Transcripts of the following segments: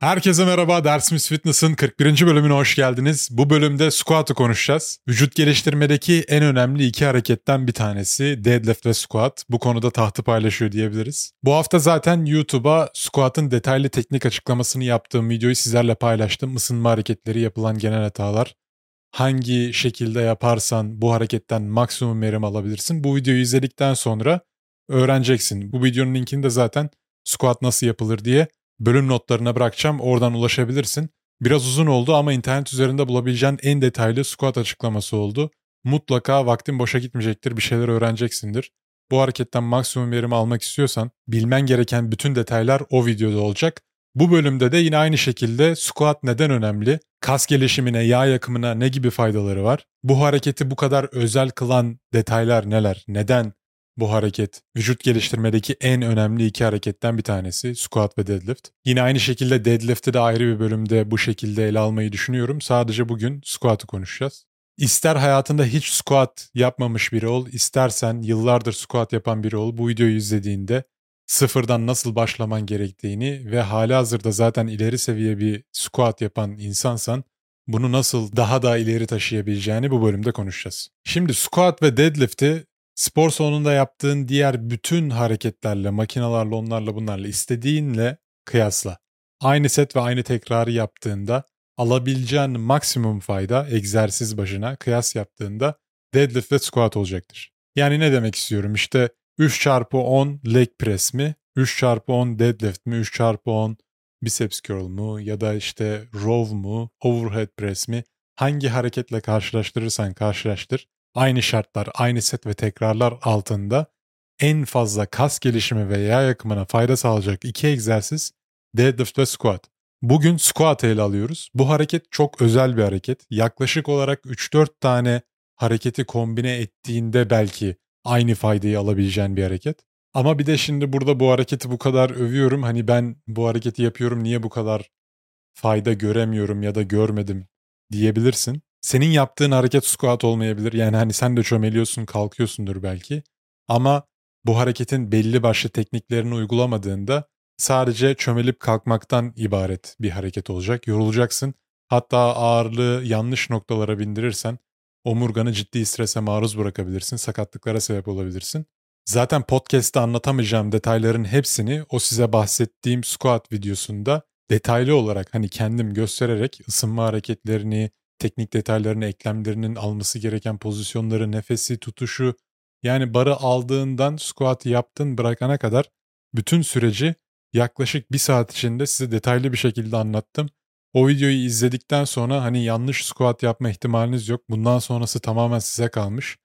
Herkese merhaba, Dersimiz Fitness'ın 41. bölümüne hoş geldiniz. Bu bölümde squat'ı konuşacağız. Vücut geliştirmedeki en önemli iki hareketten bir tanesi deadlift ve squat. Bu konuda tahtı paylaşıyor diyebiliriz. Bu hafta zaten YouTube'a squat'ın detaylı teknik açıklamasını yaptığım videoyu sizlerle paylaştım. Isınma hareketleri, yapılan genel hatalar. Hangi şekilde yaparsan bu hareketten maksimum verim alabilirsin. Bu videoyu izledikten sonra öğreneceksin. Bu videonun linkini de zaten squat nasıl yapılır diye bölüm notlarına bırakacağım. Oradan ulaşabilirsin. Biraz uzun oldu ama internet üzerinde bulabileceğin en detaylı squat açıklaması oldu. Mutlaka vaktin boşa gitmeyecektir. Bir şeyler öğreneceksindir. Bu hareketten maksimum verim almak istiyorsan bilmen gereken bütün detaylar o videoda olacak. Bu bölümde de yine aynı şekilde squat neden önemli? Kas gelişimine, yağ yakımına ne gibi faydaları var? Bu hareketi bu kadar özel kılan detaylar neler? Neden bu hareket vücut geliştirmedeki en önemli iki hareketten bir tanesi squat ve deadlift. Yine aynı şekilde deadlift'i de ayrı bir bölümde bu şekilde ele almayı düşünüyorum. Sadece bugün squat'ı konuşacağız. İster hayatında hiç squat yapmamış biri ol, istersen yıllardır squat yapan biri ol. Bu videoyu izlediğinde sıfırdan nasıl başlaman gerektiğini ve hali hazırda zaten ileri seviye bir squat yapan insansan bunu nasıl daha da ileri taşıyabileceğini bu bölümde konuşacağız. Şimdi squat ve deadlift'i spor salonunda yaptığın diğer bütün hareketlerle, makinalarla, onlarla bunlarla istediğinle kıyasla. Aynı set ve aynı tekrarı yaptığında alabileceğin maksimum fayda egzersiz başına kıyas yaptığında deadlift ve squat olacaktır. Yani ne demek istiyorum? İşte 3 çarpı 10 leg press mi? 3 çarpı 10 deadlift mi? 3 çarpı 10 biceps curl mu? Ya da işte row mu? Overhead press mi? Hangi hareketle karşılaştırırsan karşılaştır aynı şartlar, aynı set ve tekrarlar altında en fazla kas gelişimi ve yağ yakımına fayda sağlayacak iki egzersiz deadlift ve squat. Bugün squat ele alıyoruz. Bu hareket çok özel bir hareket. Yaklaşık olarak 3-4 tane hareketi kombine ettiğinde belki aynı faydayı alabileceğin bir hareket. Ama bir de şimdi burada bu hareketi bu kadar övüyorum. Hani ben bu hareketi yapıyorum niye bu kadar fayda göremiyorum ya da görmedim diyebilirsin. Senin yaptığın hareket squat olmayabilir. Yani hani sen de çömeliyorsun, kalkıyorsundur belki. Ama bu hareketin belli başlı tekniklerini uygulamadığında sadece çömelip kalkmaktan ibaret bir hareket olacak. Yorulacaksın. Hatta ağırlığı yanlış noktalara bindirirsen omurganı ciddi strese maruz bırakabilirsin, sakatlıklara sebep olabilirsin. Zaten podcast'te anlatamayacağım detayların hepsini o size bahsettiğim squat videosunda detaylı olarak hani kendim göstererek ısınma hareketlerini, teknik detaylarını, eklemlerinin alması gereken pozisyonları, nefesi, tutuşu yani barı aldığından squat yaptın bırakana kadar bütün süreci yaklaşık bir saat içinde size detaylı bir şekilde anlattım. O videoyu izledikten sonra hani yanlış squat yapma ihtimaliniz yok. Bundan sonrası tamamen size kalmış.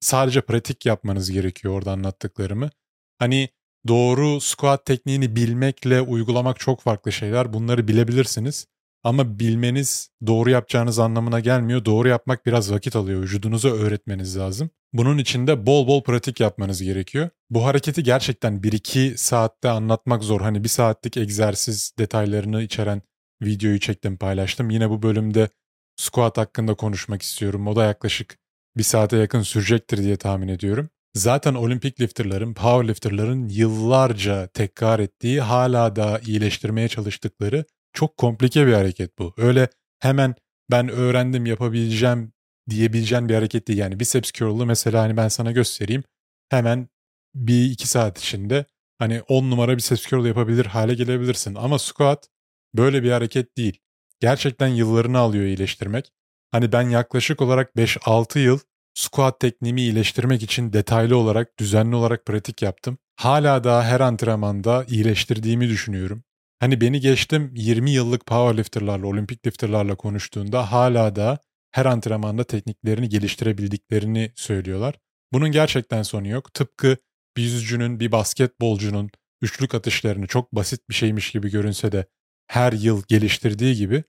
Sadece pratik yapmanız gerekiyor orada anlattıklarımı. Hani doğru squat tekniğini bilmekle uygulamak çok farklı şeyler. Bunları bilebilirsiniz. Ama bilmeniz doğru yapacağınız anlamına gelmiyor. Doğru yapmak biraz vakit alıyor. Vücudunuza öğretmeniz lazım. Bunun için de bol bol pratik yapmanız gerekiyor. Bu hareketi gerçekten 1-2 saatte anlatmak zor. Hani bir saatlik egzersiz detaylarını içeren videoyu çektim paylaştım. Yine bu bölümde squat hakkında konuşmak istiyorum. O da yaklaşık bir saate yakın sürecektir diye tahmin ediyorum. Zaten olimpik lifterların, powerlifterların yıllarca tekrar ettiği, hala da iyileştirmeye çalıştıkları çok komplike bir hareket bu. Öyle hemen ben öğrendim yapabileceğim diyebileceğin bir hareket değil. Yani biceps curl'u mesela hani ben sana göstereyim. Hemen bir iki saat içinde hani 10 numara biceps curl yapabilir hale gelebilirsin. Ama squat böyle bir hareket değil. Gerçekten yıllarını alıyor iyileştirmek. Hani ben yaklaşık olarak 5-6 yıl squat tekniğimi iyileştirmek için detaylı olarak, düzenli olarak pratik yaptım. Hala daha her antrenmanda iyileştirdiğimi düşünüyorum. Hani beni geçtim 20 yıllık powerlifterlarla, olimpik lifterlarla konuştuğunda hala da her antrenmanda tekniklerini geliştirebildiklerini söylüyorlar. Bunun gerçekten sonu yok. Tıpkı bir yüzücünün, bir basketbolcunun üçlük atışlarını çok basit bir şeymiş gibi görünse de her yıl geliştirdiği gibi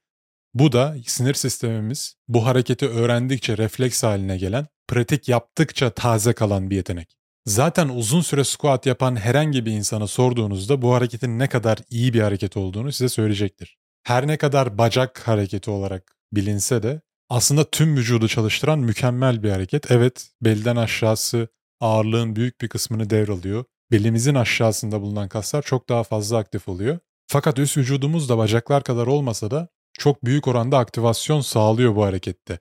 bu da sinir sistemimiz bu hareketi öğrendikçe refleks haline gelen, pratik yaptıkça taze kalan bir yetenek. Zaten uzun süre squat yapan herhangi bir insana sorduğunuzda bu hareketin ne kadar iyi bir hareket olduğunu size söyleyecektir. Her ne kadar bacak hareketi olarak bilinse de aslında tüm vücudu çalıştıran mükemmel bir hareket. Evet, belden aşağısı ağırlığın büyük bir kısmını devralıyor. Belimizin aşağısında bulunan kaslar çok daha fazla aktif oluyor. Fakat üst vücudumuz da bacaklar kadar olmasa da çok büyük oranda aktivasyon sağlıyor bu harekette.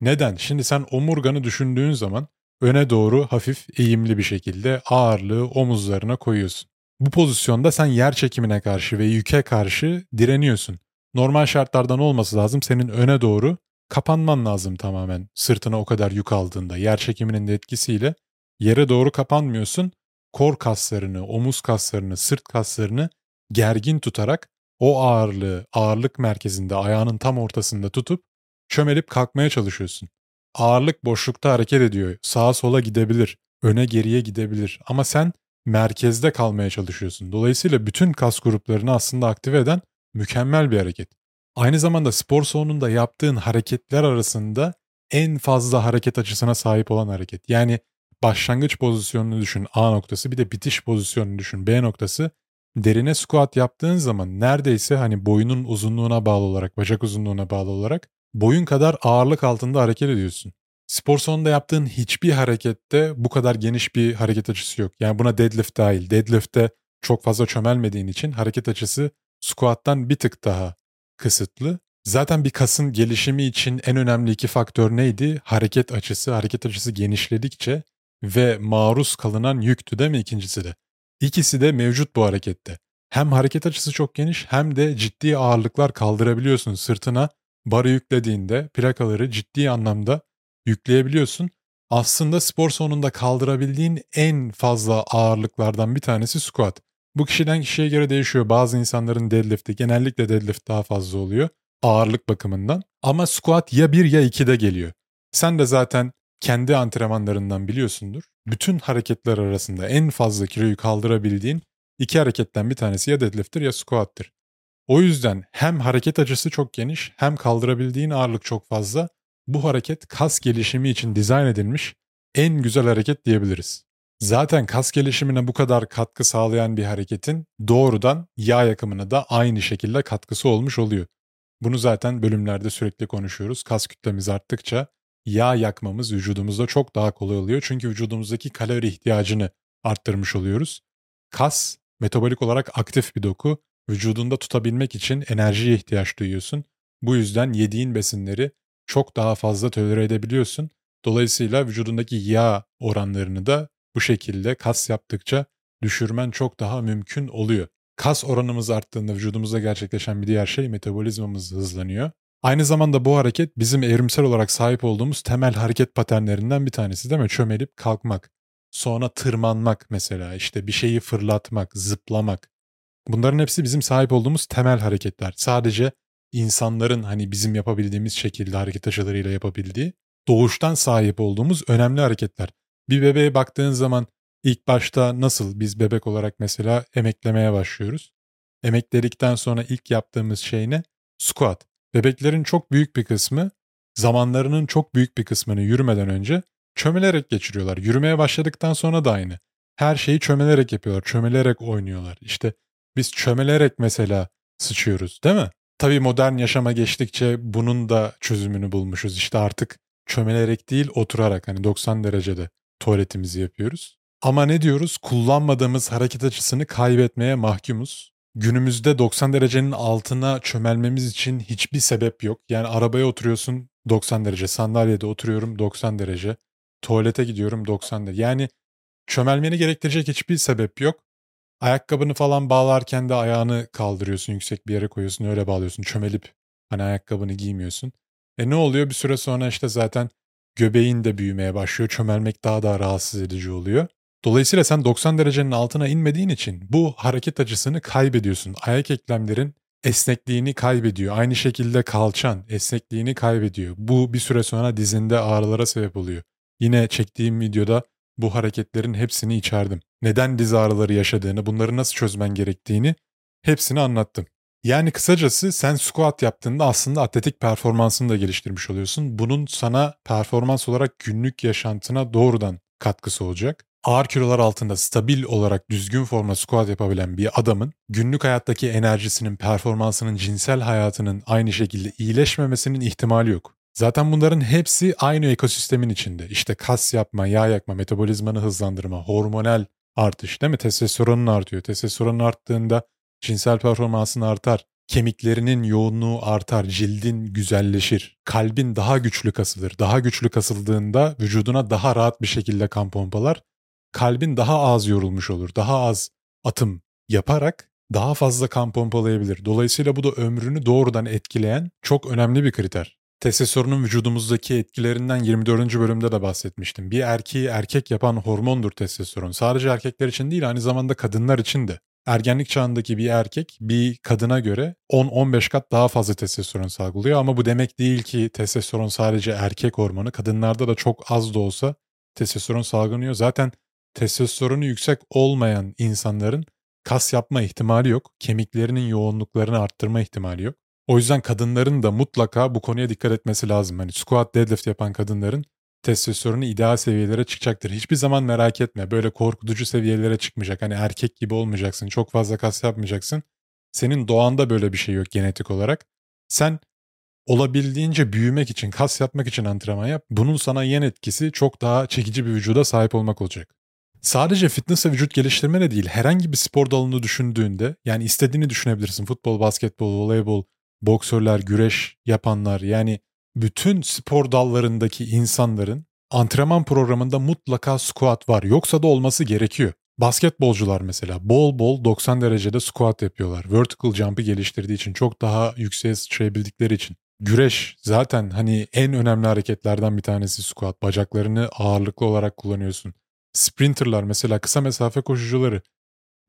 Neden? Şimdi sen omurganı düşündüğün zaman öne doğru hafif eğimli bir şekilde ağırlığı omuzlarına koyuyorsun. Bu pozisyonda sen yer çekimine karşı ve yüke karşı direniyorsun. Normal şartlardan olması lazım senin öne doğru kapanman lazım tamamen sırtına o kadar yük aldığında. Yer çekiminin de etkisiyle yere doğru kapanmıyorsun. Kor kaslarını, omuz kaslarını, sırt kaslarını gergin tutarak o ağırlığı ağırlık merkezinde ayağının tam ortasında tutup çömelip kalkmaya çalışıyorsun. Ağırlık boşlukta hareket ediyor. Sağa sola gidebilir, öne geriye gidebilir ama sen merkezde kalmaya çalışıyorsun. Dolayısıyla bütün kas gruplarını aslında aktive eden mükemmel bir hareket. Aynı zamanda spor salonunda yaptığın hareketler arasında en fazla hareket açısına sahip olan hareket. Yani başlangıç pozisyonunu düşün A noktası bir de bitiş pozisyonunu düşün B noktası. Derine squat yaptığın zaman neredeyse hani boyunun uzunluğuna bağlı olarak, bacak uzunluğuna bağlı olarak boyun kadar ağırlık altında hareket ediyorsun. Spor salonunda yaptığın hiçbir harekette bu kadar geniş bir hareket açısı yok. Yani buna deadlift dahil. Deadlift'te çok fazla çömelmediğin için hareket açısı squat'tan bir tık daha kısıtlı. Zaten bir kasın gelişimi için en önemli iki faktör neydi? Hareket açısı. Hareket açısı genişledikçe ve maruz kalınan yüktü değil mi ikincisi de? İkisi de mevcut bu harekette. Hem hareket açısı çok geniş hem de ciddi ağırlıklar kaldırabiliyorsun sırtına. Barı yüklediğinde plakaları ciddi anlamda yükleyebiliyorsun. Aslında spor sonunda kaldırabildiğin en fazla ağırlıklardan bir tanesi squat. Bu kişiden kişiye göre değişiyor. Bazı insanların deadlift'i genellikle deadlift daha fazla oluyor ağırlık bakımından. Ama squat ya 1 ya 2'de geliyor. Sen de zaten kendi antrenmanlarından biliyorsundur. Bütün hareketler arasında en fazla kiloyu kaldırabildiğin iki hareketten bir tanesi ya deadlift'tir ya squat'tır. O yüzden hem hareket açısı çok geniş hem kaldırabildiğin ağırlık çok fazla. Bu hareket kas gelişimi için dizayn edilmiş en güzel hareket diyebiliriz. Zaten kas gelişimine bu kadar katkı sağlayan bir hareketin doğrudan yağ yakımına da aynı şekilde katkısı olmuş oluyor. Bunu zaten bölümlerde sürekli konuşuyoruz. Kas kütlemiz arttıkça yağ yakmamız vücudumuzda çok daha kolay oluyor. Çünkü vücudumuzdaki kalori ihtiyacını arttırmış oluyoruz. Kas metabolik olarak aktif bir doku. Vücudunda tutabilmek için enerjiye ihtiyaç duyuyorsun. Bu yüzden yediğin besinleri çok daha fazla tolere edebiliyorsun. Dolayısıyla vücudundaki yağ oranlarını da bu şekilde kas yaptıkça düşürmen çok daha mümkün oluyor. Kas oranımız arttığında vücudumuzda gerçekleşen bir diğer şey metabolizmamız hızlanıyor. Aynı zamanda bu hareket bizim evrimsel olarak sahip olduğumuz temel hareket paternlerinden bir tanesi değil mi? Çömelip kalkmak, sonra tırmanmak mesela işte bir şeyi fırlatmak, zıplamak. Bunların hepsi bizim sahip olduğumuz temel hareketler. Sadece insanların hani bizim yapabildiğimiz şekilde hareket açılarıyla yapabildiği doğuştan sahip olduğumuz önemli hareketler. Bir bebeğe baktığın zaman ilk başta nasıl biz bebek olarak mesela emeklemeye başlıyoruz. Emekledikten sonra ilk yaptığımız şey ne? Squat. Bebeklerin çok büyük bir kısmı zamanlarının çok büyük bir kısmını yürümeden önce çömelerek geçiriyorlar. Yürümeye başladıktan sonra da aynı. Her şeyi çömelerek yapıyorlar, çömelerek oynuyorlar. İşte biz çömelerek mesela sıçıyoruz değil mi? Tabii modern yaşama geçtikçe bunun da çözümünü bulmuşuz. İşte artık çömelerek değil oturarak hani 90 derecede tuvaletimizi yapıyoruz. Ama ne diyoruz? Kullanmadığımız hareket açısını kaybetmeye mahkumuz. Günümüzde 90 derecenin altına çömelmemiz için hiçbir sebep yok. Yani arabaya oturuyorsun 90 derece, sandalyede oturuyorum 90 derece, tuvalete gidiyorum 90 derece. Yani çömelmeni gerektirecek hiçbir sebep yok. Ayakkabını falan bağlarken de ayağını kaldırıyorsun, yüksek bir yere koyuyorsun, öyle bağlıyorsun. Çömelip hani ayakkabını giymiyorsun. E ne oluyor? Bir süre sonra işte zaten göbeğin de büyümeye başlıyor. Çömelmek daha da rahatsız edici oluyor. Dolayısıyla sen 90 derecenin altına inmediğin için bu hareket açısını kaybediyorsun. Ayak eklemlerin esnekliğini kaybediyor. Aynı şekilde kalçan esnekliğini kaybediyor. Bu bir süre sonra dizinde ağrılara sebep oluyor. Yine çektiğim videoda bu hareketlerin hepsini içerdim. Neden diz ağrıları yaşadığını, bunları nasıl çözmen gerektiğini hepsini anlattım. Yani kısacası sen squat yaptığında aslında atletik performansını da geliştirmiş oluyorsun. Bunun sana performans olarak günlük yaşantına doğrudan katkısı olacak. Ağır kilolar altında stabil olarak düzgün formda squat yapabilen bir adamın günlük hayattaki enerjisinin, performansının, cinsel hayatının aynı şekilde iyileşmemesinin ihtimali yok. Zaten bunların hepsi aynı ekosistemin içinde. İşte kas yapma, yağ yakma, metabolizmanı hızlandırma, hormonal artış değil mi? Testosteronun artıyor. Testosteronun arttığında cinsel performansın artar, kemiklerinin yoğunluğu artar, cildin güzelleşir, kalbin daha güçlü kasılır. Daha güçlü kasıldığında vücuduna daha rahat bir şekilde kan pompalar, kalbin daha az yorulmuş olur, daha az atım yaparak daha fazla kan pompalayabilir. Dolayısıyla bu da ömrünü doğrudan etkileyen çok önemli bir kriter. Testosteronun vücudumuzdaki etkilerinden 24. bölümde de bahsetmiştim. Bir erkeği erkek yapan hormondur testosteron. Sadece erkekler için değil aynı zamanda kadınlar için de. Ergenlik çağındaki bir erkek bir kadına göre 10-15 kat daha fazla testosteron salgılıyor ama bu demek değil ki testosteron sadece erkek hormonu. Kadınlarda da çok az da olsa testosteron salgınıyor. Zaten testosteronu yüksek olmayan insanların kas yapma ihtimali yok. Kemiklerinin yoğunluklarını arttırma ihtimali yok. O yüzden kadınların da mutlaka bu konuya dikkat etmesi lazım. Hani squat deadlift yapan kadınların testosteronu ideal seviyelere çıkacaktır. Hiçbir zaman merak etme. Böyle korkutucu seviyelere çıkmayacak. Hani erkek gibi olmayacaksın. Çok fazla kas yapmayacaksın. Senin doğanda böyle bir şey yok genetik olarak. Sen olabildiğince büyümek için, kas yapmak için antrenman yap. Bunun sana yan etkisi çok daha çekici bir vücuda sahip olmak olacak. Sadece fitness ve vücut geliştirme de değil, herhangi bir spor dalını düşündüğünde, yani istediğini düşünebilirsin. Futbol, basketbol, voleybol, boksörler, güreş yapanlar yani bütün spor dallarındaki insanların antrenman programında mutlaka squat var. Yoksa da olması gerekiyor. Basketbolcular mesela bol bol 90 derecede squat yapıyorlar. Vertical jump'ı geliştirdiği için çok daha yükseğe sıçrayabildikleri için. Güreş zaten hani en önemli hareketlerden bir tanesi squat. Bacaklarını ağırlıklı olarak kullanıyorsun. Sprinterlar mesela kısa mesafe koşucuları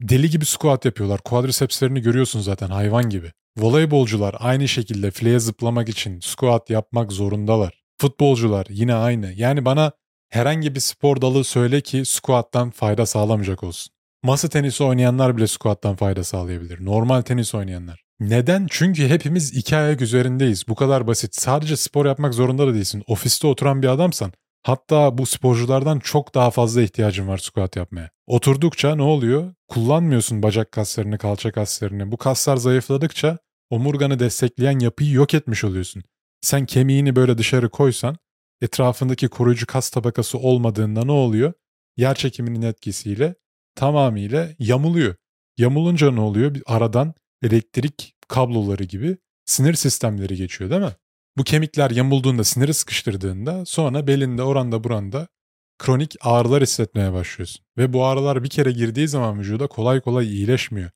deli gibi squat yapıyorlar. Quadricepslerini görüyorsun zaten hayvan gibi. Voleybolcular aynı şekilde fileye zıplamak için squat yapmak zorundalar. Futbolcular yine aynı. Yani bana herhangi bir spor dalı söyle ki squat'tan fayda sağlamayacak olsun. Masa tenisi oynayanlar bile squat'tan fayda sağlayabilir. Normal tenis oynayanlar. Neden? Çünkü hepimiz iki ayak üzerindeyiz. Bu kadar basit. Sadece spor yapmak zorunda da değilsin. Ofiste oturan bir adamsan Hatta bu sporculardan çok daha fazla ihtiyacın var squat yapmaya. Oturdukça ne oluyor? Kullanmıyorsun bacak kaslarını, kalça kaslarını. Bu kaslar zayıfladıkça omurganı destekleyen yapıyı yok etmiş oluyorsun. Sen kemiğini böyle dışarı koysan etrafındaki koruyucu kas tabakası olmadığında ne oluyor? Yer çekiminin etkisiyle tamamıyla yamuluyor. Yamulunca ne oluyor? Bir aradan elektrik kabloları gibi sinir sistemleri geçiyor değil mi? Bu kemikler yamulduğunda, siniri sıkıştırdığında sonra belinde, oranda, buranda kronik ağrılar hissetmeye başlıyorsun. Ve bu ağrılar bir kere girdiği zaman vücuda kolay kolay iyileşmiyor.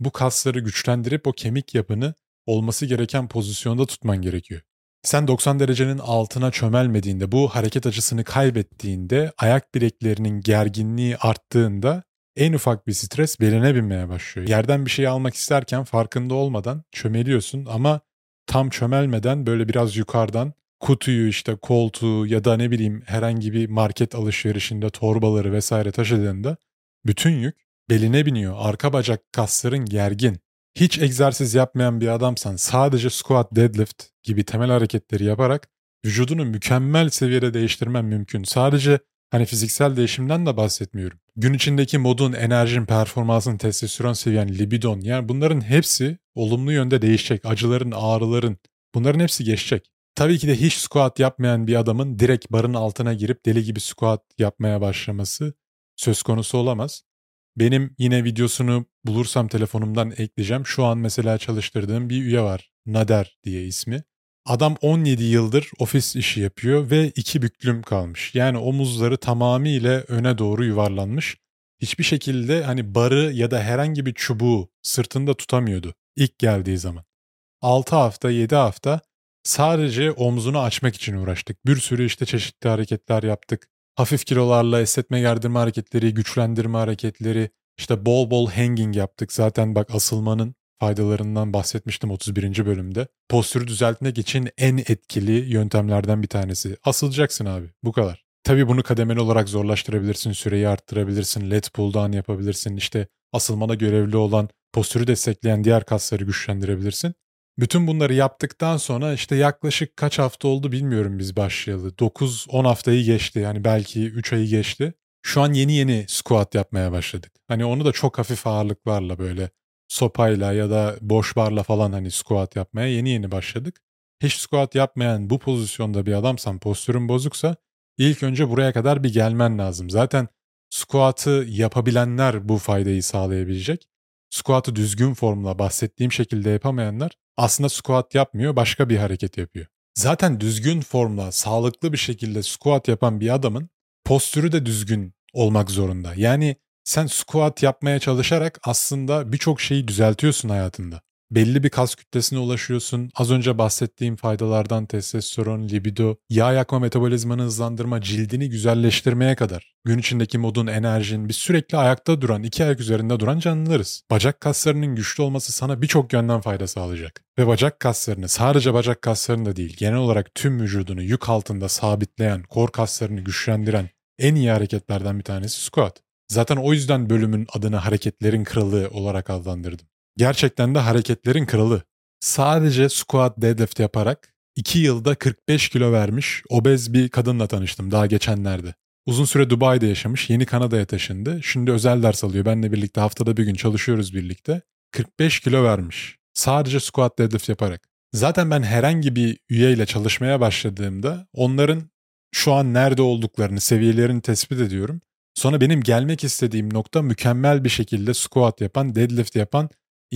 Bu kasları güçlendirip o kemik yapını olması gereken pozisyonda tutman gerekiyor. Sen 90 derecenin altına çömelmediğinde, bu hareket açısını kaybettiğinde, ayak bileklerinin gerginliği arttığında en ufak bir stres beline binmeye başlıyor. Yerden bir şey almak isterken farkında olmadan çömeliyorsun ama tam çömelmeden böyle biraz yukarıdan kutuyu işte koltuğu ya da ne bileyim herhangi bir market alışverişinde torbaları vesaire taşıdığında bütün yük beline biniyor. Arka bacak kasların gergin. Hiç egzersiz yapmayan bir adamsan sadece squat, deadlift gibi temel hareketleri yaparak vücudunu mükemmel seviyede değiştirmen mümkün. Sadece hani fiziksel değişimden de bahsetmiyorum. Gün içindeki modun, enerjin, performansın, testosteron seviyen, libidon yani bunların hepsi olumlu yönde değişecek. Acıların, ağrıların bunların hepsi geçecek. Tabii ki de hiç squat yapmayan bir adamın direkt barın altına girip deli gibi squat yapmaya başlaması söz konusu olamaz. Benim yine videosunu bulursam telefonumdan ekleyeceğim. Şu an mesela çalıştırdığım bir üye var. Nader diye ismi. Adam 17 yıldır ofis işi yapıyor ve iki büklüm kalmış. Yani omuzları tamamıyla öne doğru yuvarlanmış. Hiçbir şekilde hani barı ya da herhangi bir çubuğu sırtında tutamıyordu ilk geldiği zaman. 6 hafta 7 hafta sadece omzunu açmak için uğraştık. Bir sürü işte çeşitli hareketler yaptık. Hafif kilolarla esnetme gerdirme hareketleri, güçlendirme hareketleri, işte bol bol hanging yaptık. Zaten bak asılmanın faydalarından bahsetmiştim 31. bölümde. Postürü düzeltmek için en etkili yöntemlerden bir tanesi. Asılacaksın abi bu kadar. Tabii bunu kademeli olarak zorlaştırabilirsin, süreyi arttırabilirsin, let pull down yapabilirsin, işte asılmana görevli olan postürü destekleyen diğer kasları güçlendirebilirsin. Bütün bunları yaptıktan sonra işte yaklaşık kaç hafta oldu bilmiyorum biz başlayalı. 9-10 haftayı geçti yani belki 3 ayı geçti. Şu an yeni yeni squat yapmaya başladık. Hani onu da çok hafif ağırlıklarla böyle sopayla ya da boş barla falan hani squat yapmaya yeni yeni başladık. Hiç squat yapmayan bu pozisyonda bir adamsan postürün bozuksa ilk önce buraya kadar bir gelmen lazım. Zaten squat'ı yapabilenler bu faydayı sağlayabilecek. Squat'ı düzgün formla bahsettiğim şekilde yapamayanlar aslında squat yapmıyor başka bir hareket yapıyor. Zaten düzgün formla sağlıklı bir şekilde squat yapan bir adamın postürü de düzgün olmak zorunda. Yani sen squat yapmaya çalışarak aslında birçok şeyi düzeltiyorsun hayatında belli bir kas kütlesine ulaşıyorsun. Az önce bahsettiğim faydalardan testosteron, libido, yağ yakma metabolizmanı hızlandırma, cildini güzelleştirmeye kadar. Gün içindeki modun, enerjin, biz sürekli ayakta duran, iki ayak üzerinde duran canlılarız. Bacak kaslarının güçlü olması sana birçok yönden fayda sağlayacak. Ve bacak kaslarını, sadece bacak kaslarını da değil, genel olarak tüm vücudunu yük altında sabitleyen, kor kaslarını güçlendiren en iyi hareketlerden bir tanesi squat. Zaten o yüzden bölümün adını hareketlerin kralı olarak adlandırdım. Gerçekten de hareketlerin kralı. Sadece squat deadlift yaparak 2 yılda 45 kilo vermiş obez bir kadınla tanıştım daha geçenlerde. Uzun süre Dubai'de yaşamış, yeni Kanada'ya taşındı. Şimdi özel ders alıyor. Benle birlikte haftada bir gün çalışıyoruz birlikte. 45 kilo vermiş. Sadece squat deadlift yaparak. Zaten ben herhangi bir üyeyle çalışmaya başladığımda onların şu an nerede olduklarını, seviyelerini tespit ediyorum. Sonra benim gelmek istediğim nokta mükemmel bir şekilde squat yapan, deadlift yapan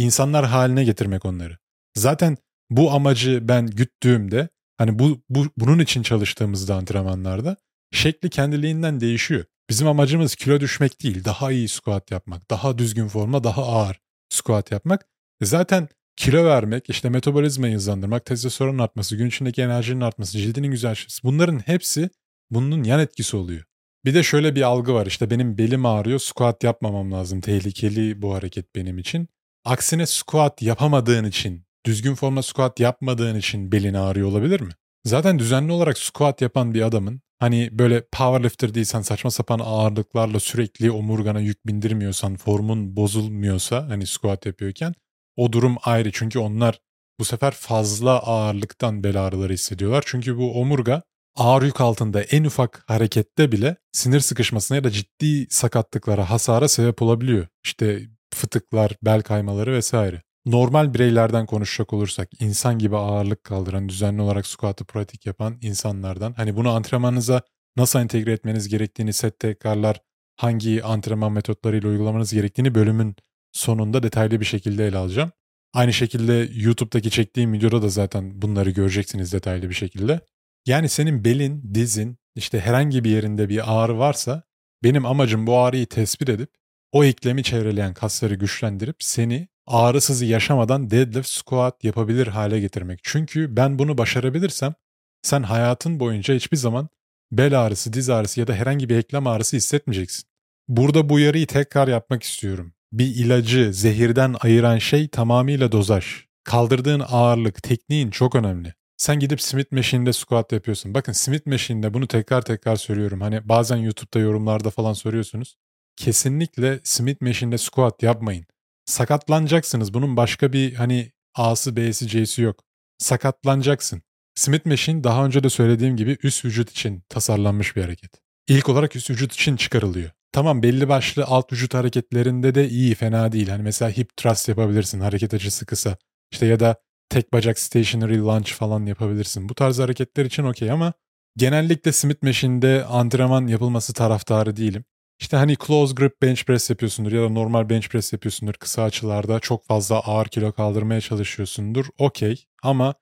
insanlar haline getirmek onları. Zaten bu amacı ben güttüğümde hani bu, bu bunun için çalıştığımızda antrenmanlarda şekli kendiliğinden değişiyor. Bizim amacımız kilo düşmek değil, daha iyi squat yapmak, daha düzgün forma, daha ağır squat yapmak. E zaten kilo vermek, işte metabolizmayı hızlandırmak, testosteron artması, gün içindeki enerjinin artması, cildinin güzelleşmesi bunların hepsi bunun yan etkisi oluyor. Bir de şöyle bir algı var işte benim belim ağrıyor, squat yapmamam lazım, tehlikeli bu hareket benim için. Aksine squat yapamadığın için, düzgün forma squat yapmadığın için belin ağrıyor olabilir mi? Zaten düzenli olarak squat yapan bir adamın hani böyle powerlifter değilsen saçma sapan ağırlıklarla sürekli omurgana yük bindirmiyorsan, formun bozulmuyorsa hani squat yapıyorken o durum ayrı. Çünkü onlar bu sefer fazla ağırlıktan bel ağrıları hissediyorlar. Çünkü bu omurga ağır yük altında en ufak harekette bile sinir sıkışmasına ya da ciddi sakatlıklara, hasara sebep olabiliyor. İşte fıtıklar, bel kaymaları vesaire. Normal bireylerden konuşacak olursak insan gibi ağırlık kaldıran, düzenli olarak squat'ı pratik yapan insanlardan hani bunu antrenmanınıza nasıl entegre etmeniz gerektiğini, set tekrarlar, hangi antrenman metotlarıyla uygulamanız gerektiğini bölümün sonunda detaylı bir şekilde ele alacağım. Aynı şekilde YouTube'daki çektiğim videoda da zaten bunları göreceksiniz detaylı bir şekilde. Yani senin belin, dizin, işte herhangi bir yerinde bir ağrı varsa benim amacım bu ağrıyı tespit edip o eklemi çevreleyen kasları güçlendirip seni ağrısız yaşamadan deadlift squat yapabilir hale getirmek. Çünkü ben bunu başarabilirsem sen hayatın boyunca hiçbir zaman bel ağrısı, diz ağrısı ya da herhangi bir eklem ağrısı hissetmeyeceksin. Burada bu uyarıyı tekrar yapmak istiyorum. Bir ilacı zehirden ayıran şey tamamıyla dozaj. Kaldırdığın ağırlık, tekniğin çok önemli. Sen gidip Smith Machine'de squat yapıyorsun. Bakın Smith Machine'de bunu tekrar tekrar söylüyorum. Hani bazen YouTube'da yorumlarda falan soruyorsunuz kesinlikle Smith Machine'de squat yapmayın. Sakatlanacaksınız. Bunun başka bir hani A'sı B'si C'si yok. Sakatlanacaksın. Smith Machine daha önce de söylediğim gibi üst vücut için tasarlanmış bir hareket. İlk olarak üst vücut için çıkarılıyor. Tamam belli başlı alt vücut hareketlerinde de iyi fena değil. Hani mesela hip thrust yapabilirsin hareket açısı kısa. İşte ya da tek bacak stationary lunge falan yapabilirsin. Bu tarz hareketler için okey ama genellikle Smith Machine'de antrenman yapılması taraftarı değilim. İşte hani close grip bench press yapıyorsundur ya da normal bench press yapıyorsundur kısa açılarda çok fazla ağır kilo kaldırmaya çalışıyorsundur. Okey ama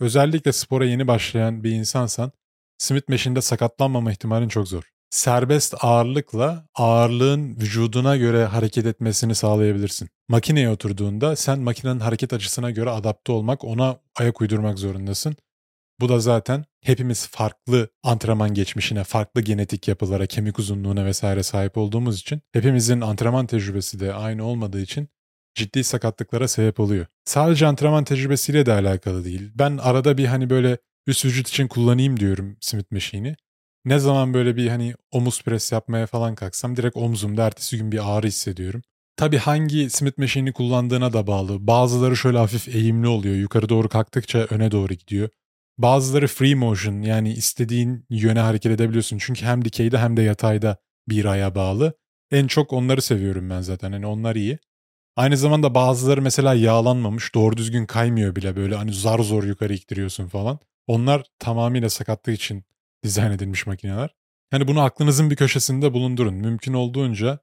özellikle spora yeni başlayan bir insansan Smith Machine'de sakatlanmama ihtimalin çok zor. Serbest ağırlıkla ağırlığın vücuduna göre hareket etmesini sağlayabilirsin. Makineye oturduğunda sen makinenin hareket açısına göre adapte olmak, ona ayak uydurmak zorundasın. Bu da zaten hepimiz farklı antrenman geçmişine, farklı genetik yapılara, kemik uzunluğuna vesaire sahip olduğumuz için hepimizin antrenman tecrübesi de aynı olmadığı için ciddi sakatlıklara sebep oluyor. Sadece antrenman tecrübesiyle de alakalı değil. Ben arada bir hani böyle üst vücut için kullanayım diyorum Smith Machine'i. Ne zaman böyle bir hani omuz pres yapmaya falan kalksam direkt omzumda ertesi gün bir ağrı hissediyorum. Tabii hangi Smith Machine'i kullandığına da bağlı. Bazıları şöyle hafif eğimli oluyor. Yukarı doğru kalktıkça öne doğru gidiyor. Bazıları free motion yani istediğin yöne hareket edebiliyorsun. Çünkü hem dikeyde hem de yatayda bir aya bağlı. En çok onları seviyorum ben zaten. Hani onlar iyi. Aynı zamanda bazıları mesela yağlanmamış, doğru düzgün kaymıyor bile böyle hani zar zor yukarı iktiriyorsun falan. Onlar tamamıyla sakatlık için dizayn edilmiş makineler. Hani bunu aklınızın bir köşesinde bulundurun. Mümkün olduğunca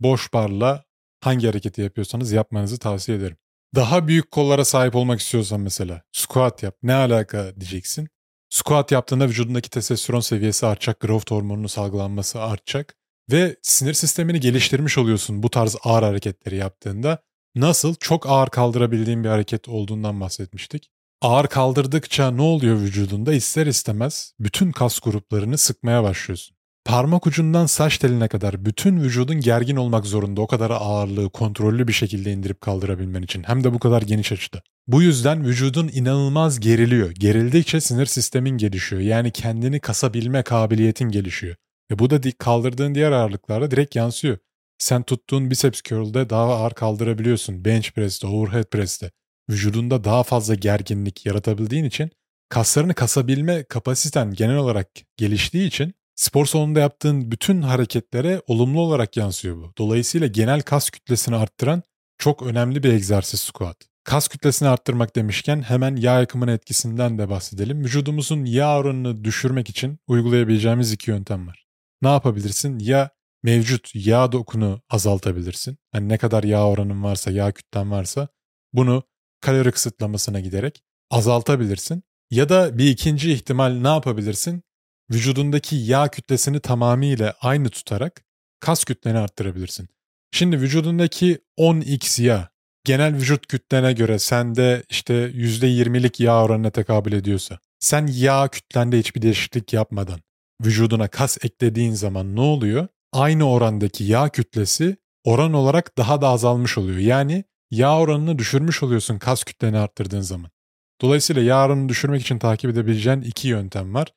boş barla hangi hareketi yapıyorsanız yapmanızı tavsiye ederim. Daha büyük kollara sahip olmak istiyorsan mesela squat yap. Ne alaka diyeceksin. Squat yaptığında vücudundaki testosteron seviyesi artacak, growth hormonunun salgılanması artacak ve sinir sistemini geliştirmiş oluyorsun bu tarz ağır hareketleri yaptığında. Nasıl? Çok ağır kaldırabildiğin bir hareket olduğundan bahsetmiştik. Ağır kaldırdıkça ne oluyor vücudunda? İster istemez bütün kas gruplarını sıkmaya başlıyorsun. Parmak ucundan saç teline kadar bütün vücudun gergin olmak zorunda o kadar ağırlığı kontrollü bir şekilde indirip kaldırabilmen için. Hem de bu kadar geniş açıda. Bu yüzden vücudun inanılmaz geriliyor. Gerildikçe sinir sistemin gelişiyor. Yani kendini kasabilme kabiliyetin gelişiyor. Ve bu da kaldırdığın diğer ağırlıklarda direkt yansıyor. Sen tuttuğun biceps curl'de daha ağır kaldırabiliyorsun. Bench press'te, overhead press'te. Vücudunda daha fazla gerginlik yaratabildiğin için kaslarını kasabilme kapasiten genel olarak geliştiği için spor salonunda yaptığın bütün hareketlere olumlu olarak yansıyor bu. Dolayısıyla genel kas kütlesini arttıran çok önemli bir egzersiz squat. Kas kütlesini arttırmak demişken hemen yağ yakımının etkisinden de bahsedelim. Vücudumuzun yağ oranını düşürmek için uygulayabileceğimiz iki yöntem var. Ne yapabilirsin? Ya mevcut yağ dokunu azaltabilirsin. Hani ne kadar yağ oranın varsa, yağ kütlen varsa bunu kalori kısıtlamasına giderek azaltabilirsin. Ya da bir ikinci ihtimal ne yapabilirsin? Vücudundaki yağ kütlesini tamamıyla aynı tutarak kas kütleni arttırabilirsin. Şimdi vücudundaki 10x yağ genel vücut kütlene göre sende işte %20'lik yağ oranına tekabül ediyorsa sen yağ kütlende hiçbir değişiklik yapmadan vücuduna kas eklediğin zaman ne oluyor? Aynı orandaki yağ kütlesi oran olarak daha da azalmış oluyor. Yani yağ oranını düşürmüş oluyorsun kas kütleni arttırdığın zaman. Dolayısıyla yağ oranını düşürmek için takip edebileceğin iki yöntem var.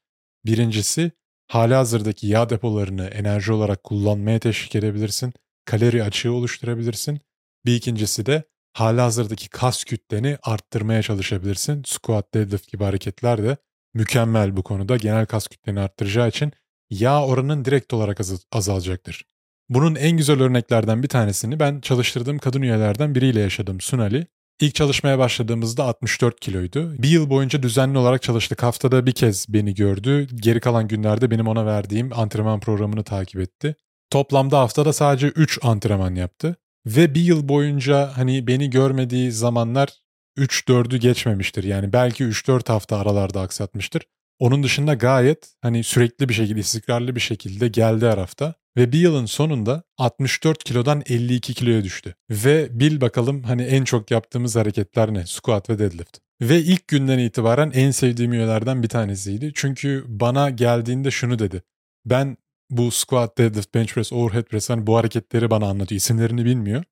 Birincisi hali hazırdaki yağ depolarını enerji olarak kullanmaya teşvik edebilirsin. Kalori açığı oluşturabilirsin. Bir ikincisi de hali hazırdaki kas kütleni arttırmaya çalışabilirsin. Squat, deadlift gibi hareketler de mükemmel bu konuda. Genel kas kütleni arttıracağı için yağ oranın direkt olarak az azalacaktır. Bunun en güzel örneklerden bir tanesini ben çalıştırdığım kadın üyelerden biriyle yaşadım Sunali. İlk çalışmaya başladığımızda 64 kiloydu. Bir yıl boyunca düzenli olarak çalıştık. Haftada bir kez beni gördü. Geri kalan günlerde benim ona verdiğim antrenman programını takip etti. Toplamda haftada sadece 3 antrenman yaptı. Ve bir yıl boyunca hani beni görmediği zamanlar 3-4'ü geçmemiştir. Yani belki 3-4 hafta aralarda aksatmıştır. Onun dışında gayet hani sürekli bir şekilde, istikrarlı bir şekilde geldi her hafta. Ve bir yılın sonunda 64 kilodan 52 kiloya düştü. Ve bil bakalım hani en çok yaptığımız hareketler ne? Squat ve deadlift. Ve ilk günden itibaren en sevdiğim üyelerden bir tanesiydi. Çünkü bana geldiğinde şunu dedi. Ben bu squat, deadlift, bench press, overhead press hani bu hareketleri bana anlatıyor. İsimlerini bilmiyor.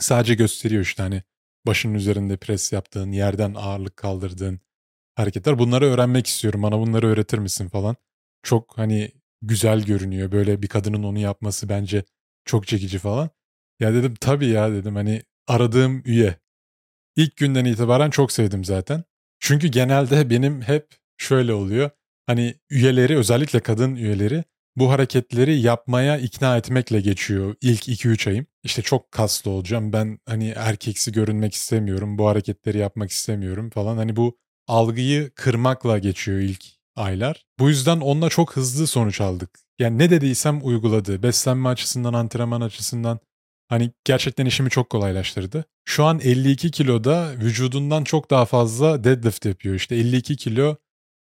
Sadece gösteriyor işte hani başının üzerinde pres yaptığın, yerden ağırlık kaldırdığın hareketler. Bunları öğrenmek istiyorum. Bana bunları öğretir misin falan. Çok hani güzel görünüyor. Böyle bir kadının onu yapması bence çok çekici falan. Ya dedim tabii ya dedim hani aradığım üye. İlk günden itibaren çok sevdim zaten. Çünkü genelde benim hep şöyle oluyor. Hani üyeleri özellikle kadın üyeleri bu hareketleri yapmaya ikna etmekle geçiyor ilk 2-3 ayım. İşte çok kaslı olacağım. Ben hani erkeksi görünmek istemiyorum. Bu hareketleri yapmak istemiyorum falan. Hani bu algıyı kırmakla geçiyor ilk aylar. Bu yüzden onunla çok hızlı sonuç aldık. Yani ne dediysem uyguladı. Beslenme açısından, antrenman açısından hani gerçekten işimi çok kolaylaştırdı. Şu an 52 kiloda vücudundan çok daha fazla deadlift yapıyor. İşte 52 kilo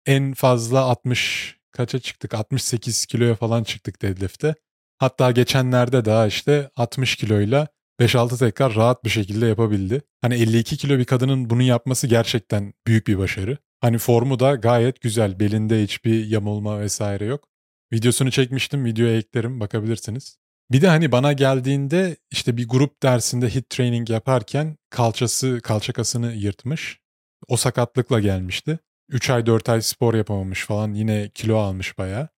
en fazla 60 kaça çıktık? 68 kiloya falan çıktık deadlift'te. Hatta geçenlerde daha işte 60 kiloyla 5-6 tekrar rahat bir şekilde yapabildi. Hani 52 kilo bir kadının bunu yapması gerçekten büyük bir başarı. Hani formu da gayet güzel. Belinde hiçbir yamulma vesaire yok. Videosunu çekmiştim. Videoya eklerim bakabilirsiniz. Bir de hani bana geldiğinde işte bir grup dersinde hit training yaparken kalçası, kalça kasını yırtmış. O sakatlıkla gelmişti. 3 ay 4 ay spor yapamamış falan yine kilo almış baya.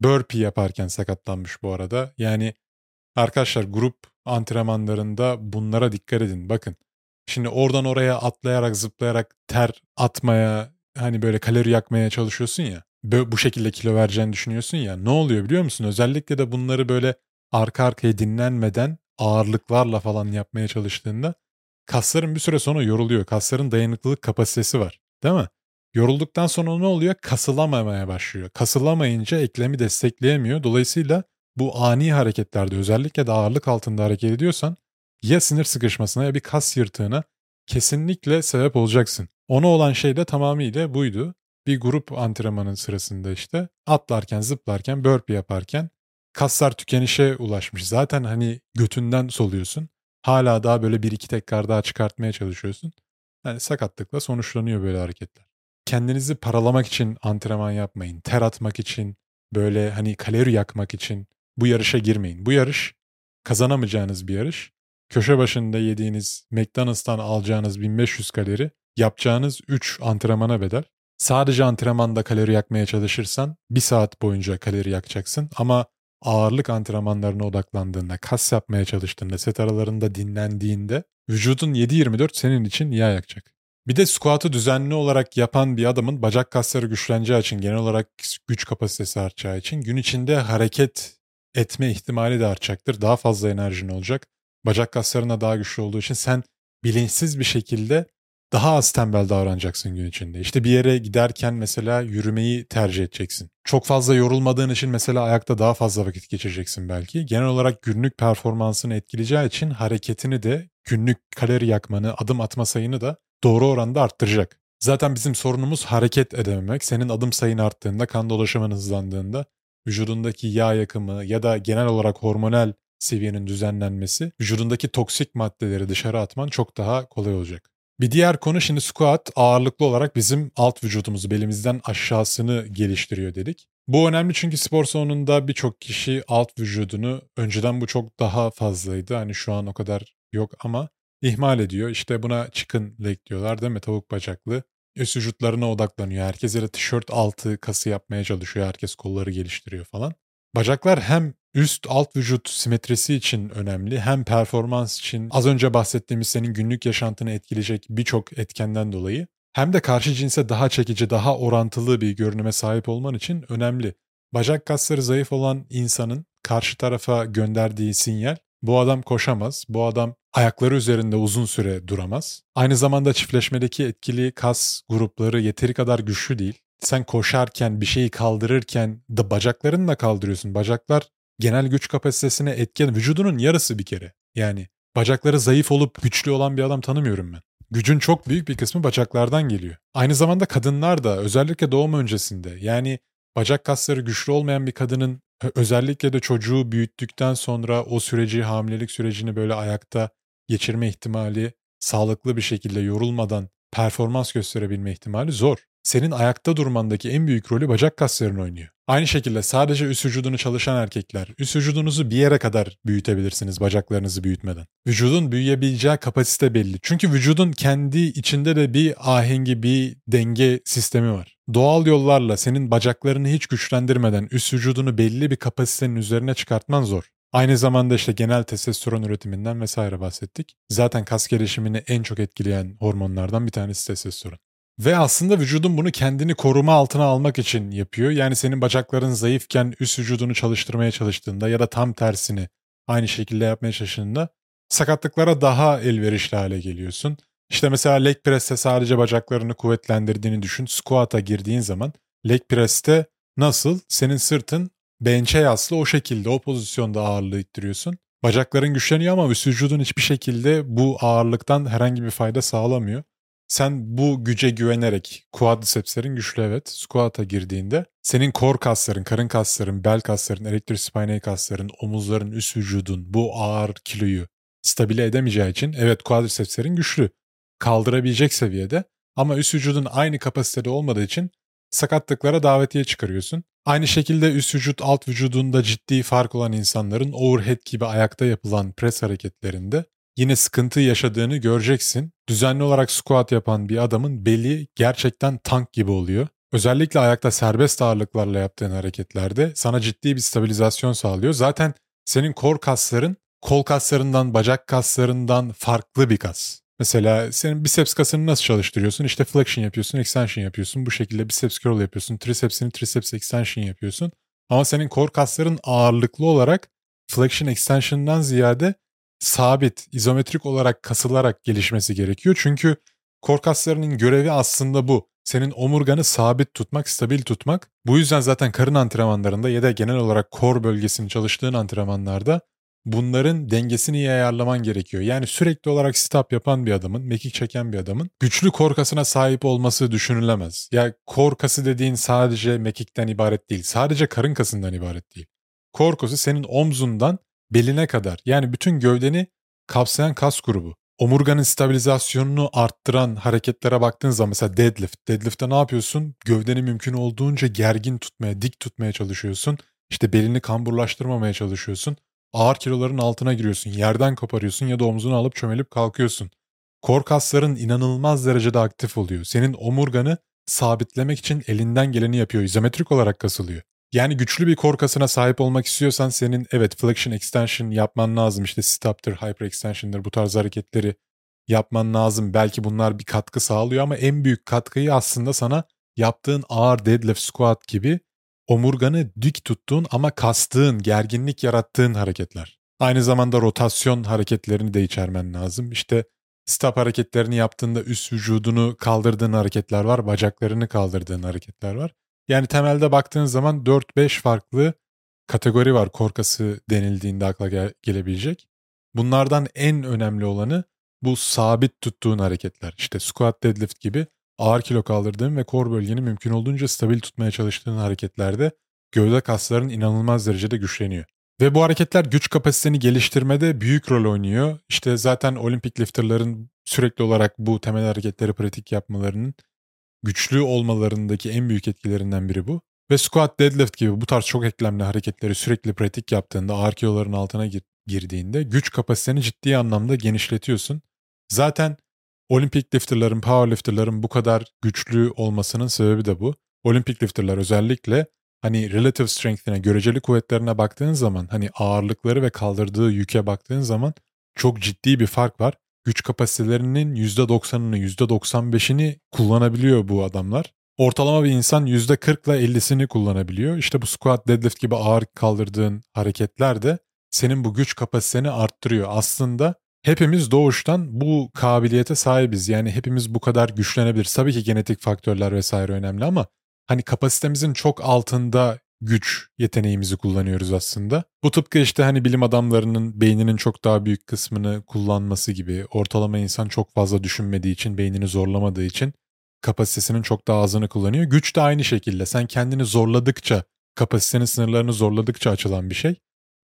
Burpee yaparken sakatlanmış bu arada. Yani arkadaşlar grup antrenmanlarında bunlara dikkat edin. Bakın şimdi oradan oraya atlayarak zıplayarak ter atmaya hani böyle kalori yakmaya çalışıyorsun ya. Bu şekilde kilo vereceğini düşünüyorsun ya. Ne oluyor biliyor musun? Özellikle de bunları böyle arka arkaya dinlenmeden ağırlıklarla falan yapmaya çalıştığında kasların bir süre sonra yoruluyor. Kasların dayanıklılık kapasitesi var. Değil mi? Yorulduktan sonra ne oluyor? Kasılamamaya başlıyor. Kasılamayınca eklemi destekleyemiyor. Dolayısıyla bu ani hareketlerde özellikle de ağırlık altında hareket ediyorsan ya sinir sıkışmasına ya bir kas yırtığına kesinlikle sebep olacaksın. Ona olan şey de tamamıyla buydu. Bir grup antrenmanın sırasında işte atlarken, zıplarken, burpee yaparken kaslar tükenişe ulaşmış. Zaten hani götünden soluyorsun. Hala daha böyle bir iki tekrar daha çıkartmaya çalışıyorsun. Yani sakatlıkla sonuçlanıyor böyle hareketler. Kendinizi paralamak için antrenman yapmayın. Ter atmak için, böyle hani kalori yakmak için bu yarışa girmeyin. Bu yarış kazanamayacağınız bir yarış. Köşe başında yediğiniz McDonald's'tan alacağınız 1500 kalori yapacağınız 3 antrenmana bedel. Sadece antrenmanda kalori yakmaya çalışırsan bir saat boyunca kalori yakacaksın ama ağırlık antrenmanlarına odaklandığında, kas yapmaya çalıştığında, set aralarında dinlendiğinde vücudun 7-24 senin için yağ yakacak. Bir de squat'ı düzenli olarak yapan bir adamın bacak kasları güçleneceği için, genel olarak güç kapasitesi artacağı için gün içinde hareket etme ihtimali de artacaktır. Daha fazla enerjin olacak. Bacak kaslarına daha güçlü olduğu için sen bilinçsiz bir şekilde daha az tembel davranacaksın gün içinde. İşte bir yere giderken mesela yürümeyi tercih edeceksin. Çok fazla yorulmadığın için mesela ayakta daha fazla vakit geçireceksin belki. Genel olarak günlük performansını etkileyeceği için hareketini de günlük kalori yakmanı, adım atma sayını da doğru oranda arttıracak. Zaten bizim sorunumuz hareket edememek. Senin adım sayın arttığında, kan dolaşımın hızlandığında vücudundaki yağ yakımı ya da genel olarak hormonal seviyenin düzenlenmesi, vücudundaki toksik maddeleri dışarı atman çok daha kolay olacak. Bir diğer konu şimdi squat ağırlıklı olarak bizim alt vücudumuzu belimizden aşağısını geliştiriyor dedik. Bu önemli çünkü spor salonunda birçok kişi alt vücudunu önceden bu çok daha fazlaydı. Hani şu an o kadar yok ama ihmal ediyor. İşte buna chicken leg diyorlar değil mi? Tavuk bacaklı. Üst vücutlarına odaklanıyor. Herkes da tişört altı kası yapmaya çalışıyor. Herkes kolları geliştiriyor falan. Bacaklar hem üst alt vücut simetrisi için önemli hem performans için az önce bahsettiğimiz senin günlük yaşantını etkileyecek birçok etkenden dolayı hem de karşı cinse daha çekici, daha orantılı bir görünüme sahip olman için önemli. Bacak kasları zayıf olan insanın karşı tarafa gönderdiği sinyal bu adam koşamaz, bu adam ayakları üzerinde uzun süre duramaz. Aynı zamanda çiftleşmedeki etkili kas grupları yeteri kadar güçlü değil. Sen koşarken, bir şeyi kaldırırken da bacaklarını da kaldırıyorsun. Bacaklar genel güç kapasitesine etken vücudunun yarısı bir kere. Yani bacakları zayıf olup güçlü olan bir adam tanımıyorum ben. Gücün çok büyük bir kısmı bacaklardan geliyor. Aynı zamanda kadınlar da özellikle doğum öncesinde yani bacak kasları güçlü olmayan bir kadının özellikle de çocuğu büyüttükten sonra o süreci hamilelik sürecini böyle ayakta geçirme ihtimali sağlıklı bir şekilde yorulmadan performans gösterebilme ihtimali zor. Senin ayakta durmandaki en büyük rolü bacak kasların oynuyor. Aynı şekilde sadece üst vücudunu çalışan erkekler, üst vücudunuzu bir yere kadar büyütebilirsiniz bacaklarınızı büyütmeden. Vücudun büyüyebileceği kapasite belli. Çünkü vücudun kendi içinde de bir ahengi, bir denge sistemi var. Doğal yollarla senin bacaklarını hiç güçlendirmeden üst vücudunu belli bir kapasitenin üzerine çıkartman zor. Aynı zamanda işte genel testosteron üretiminden vesaire bahsettik. Zaten kas gelişimini en çok etkileyen hormonlardan bir tanesi testosteron. Ve aslında vücudun bunu kendini koruma altına almak için yapıyor. Yani senin bacakların zayıfken üst vücudunu çalıştırmaya çalıştığında ya da tam tersini aynı şekilde yapmaya çalıştığında sakatlıklara daha elverişli hale geliyorsun. İşte mesela leg press'te sadece bacaklarını kuvvetlendirdiğini düşün. Squat'a girdiğin zaman leg press'te nasıl senin sırtın bench'e yaslı o şekilde o pozisyonda ağırlığı ittiriyorsun. Bacakların güçleniyor ama üst vücudun hiçbir şekilde bu ağırlıktan herhangi bir fayda sağlamıyor. Sen bu güce güvenerek quadricepslerin güçlü evet squat'a girdiğinde senin kor kasların, karın kasların, bel kasların, elektrospinal kasların, omuzların, üst vücudun bu ağır kiloyu stabile edemeyeceği için evet quadricepslerin güçlü. Kaldırabilecek seviyede ama üst vücudun aynı kapasitede olmadığı için sakatlıklara davetiye çıkarıyorsun. Aynı şekilde üst vücut alt vücudunda ciddi fark olan insanların overhead gibi ayakta yapılan pres hareketlerinde yine sıkıntı yaşadığını göreceksin. Düzenli olarak squat yapan bir adamın beli gerçekten tank gibi oluyor. Özellikle ayakta serbest ağırlıklarla yaptığın hareketlerde sana ciddi bir stabilizasyon sağlıyor. Zaten senin kor kasların kol kaslarından, bacak kaslarından farklı bir kas. Mesela senin biceps kasını nasıl çalıştırıyorsun? İşte flexion yapıyorsun, extension yapıyorsun. Bu şekilde biceps curl yapıyorsun. Tricepsini triceps extension yapıyorsun. Ama senin kor kasların ağırlıklı olarak flexion extension'dan ziyade sabit, izometrik olarak kasılarak gelişmesi gerekiyor. Çünkü kor kaslarının görevi aslında bu. Senin omurganı sabit tutmak, stabil tutmak. Bu yüzden zaten karın antrenmanlarında ya da genel olarak kor bölgesini çalıştığın antrenmanlarda bunların dengesini iyi ayarlaman gerekiyor. Yani sürekli olarak stop yapan bir adamın, mekik çeken bir adamın güçlü korkasına sahip olması düşünülemez. Ya yani korkası dediğin sadece mekikten ibaret değil. Sadece karın kasından ibaret değil. Korkusu senin omzundan beline kadar yani bütün gövdeni kapsayan kas grubu. Omurganın stabilizasyonunu arttıran hareketlere baktığın zaman mesela deadlift. Deadlift'te ne yapıyorsun? Gövdeni mümkün olduğunca gergin tutmaya, dik tutmaya çalışıyorsun. İşte belini kamburlaştırmamaya çalışıyorsun. Ağır kiloların altına giriyorsun. Yerden koparıyorsun ya da omzunu alıp çömelip kalkıyorsun. Kor kasların inanılmaz derecede aktif oluyor. Senin omurganı sabitlemek için elinden geleni yapıyor. İzometrik olarak kasılıyor. Yani güçlü bir kor kasına sahip olmak istiyorsan senin evet flexion extension yapman lazım. İşte stop'tır, hyper extension'dır bu tarz hareketleri yapman lazım. Belki bunlar bir katkı sağlıyor ama en büyük katkıyı aslında sana yaptığın ağır deadlift squat gibi omurganı dik tuttuğun ama kastığın, gerginlik yarattığın hareketler. Aynı zamanda rotasyon hareketlerini de içermen lazım. İşte stop hareketlerini yaptığında üst vücudunu kaldırdığın hareketler var, bacaklarını kaldırdığın hareketler var. Yani temelde baktığın zaman 4-5 farklı kategori var korkası denildiğinde akla gel- gelebilecek. Bunlardan en önemli olanı bu sabit tuttuğun hareketler. İşte squat deadlift gibi ağır kilo kaldırdığın ve kor bölgeni mümkün olduğunca stabil tutmaya çalıştığın hareketlerde gövde kasların inanılmaz derecede güçleniyor. Ve bu hareketler güç kapasiteni geliştirmede büyük rol oynuyor. İşte zaten olimpik lifterların sürekli olarak bu temel hareketleri pratik yapmalarının güçlü olmalarındaki en büyük etkilerinden biri bu. Ve squat, deadlift gibi bu tarz çok eklemli hareketleri sürekli pratik yaptığında, ağır kiloların altına girdiğinde güç kapasiteni ciddi anlamda genişletiyorsun. Zaten olimpik lifterların, powerlifterların bu kadar güçlü olmasının sebebi de bu. Olimpik lifterlar özellikle hani relative strength'ine, göreceli kuvvetlerine baktığın zaman, hani ağırlıkları ve kaldırdığı yüke baktığın zaman çok ciddi bir fark var güç kapasitelerinin %90'ını, %95'ini kullanabiliyor bu adamlar. Ortalama bir insan %40 ile 50'sini kullanabiliyor. İşte bu squat, deadlift gibi ağır kaldırdığın hareketler de senin bu güç kapasiteni arttırıyor. Aslında hepimiz doğuştan bu kabiliyete sahibiz. Yani hepimiz bu kadar güçlenebiliriz. Tabii ki genetik faktörler vesaire önemli ama hani kapasitemizin çok altında güç yeteneğimizi kullanıyoruz aslında. Bu tıpkı işte hani bilim adamlarının beyninin çok daha büyük kısmını kullanması gibi ortalama insan çok fazla düşünmediği için beynini zorlamadığı için kapasitesinin çok daha azını kullanıyor. Güç de aynı şekilde sen kendini zorladıkça kapasitenin sınırlarını zorladıkça açılan bir şey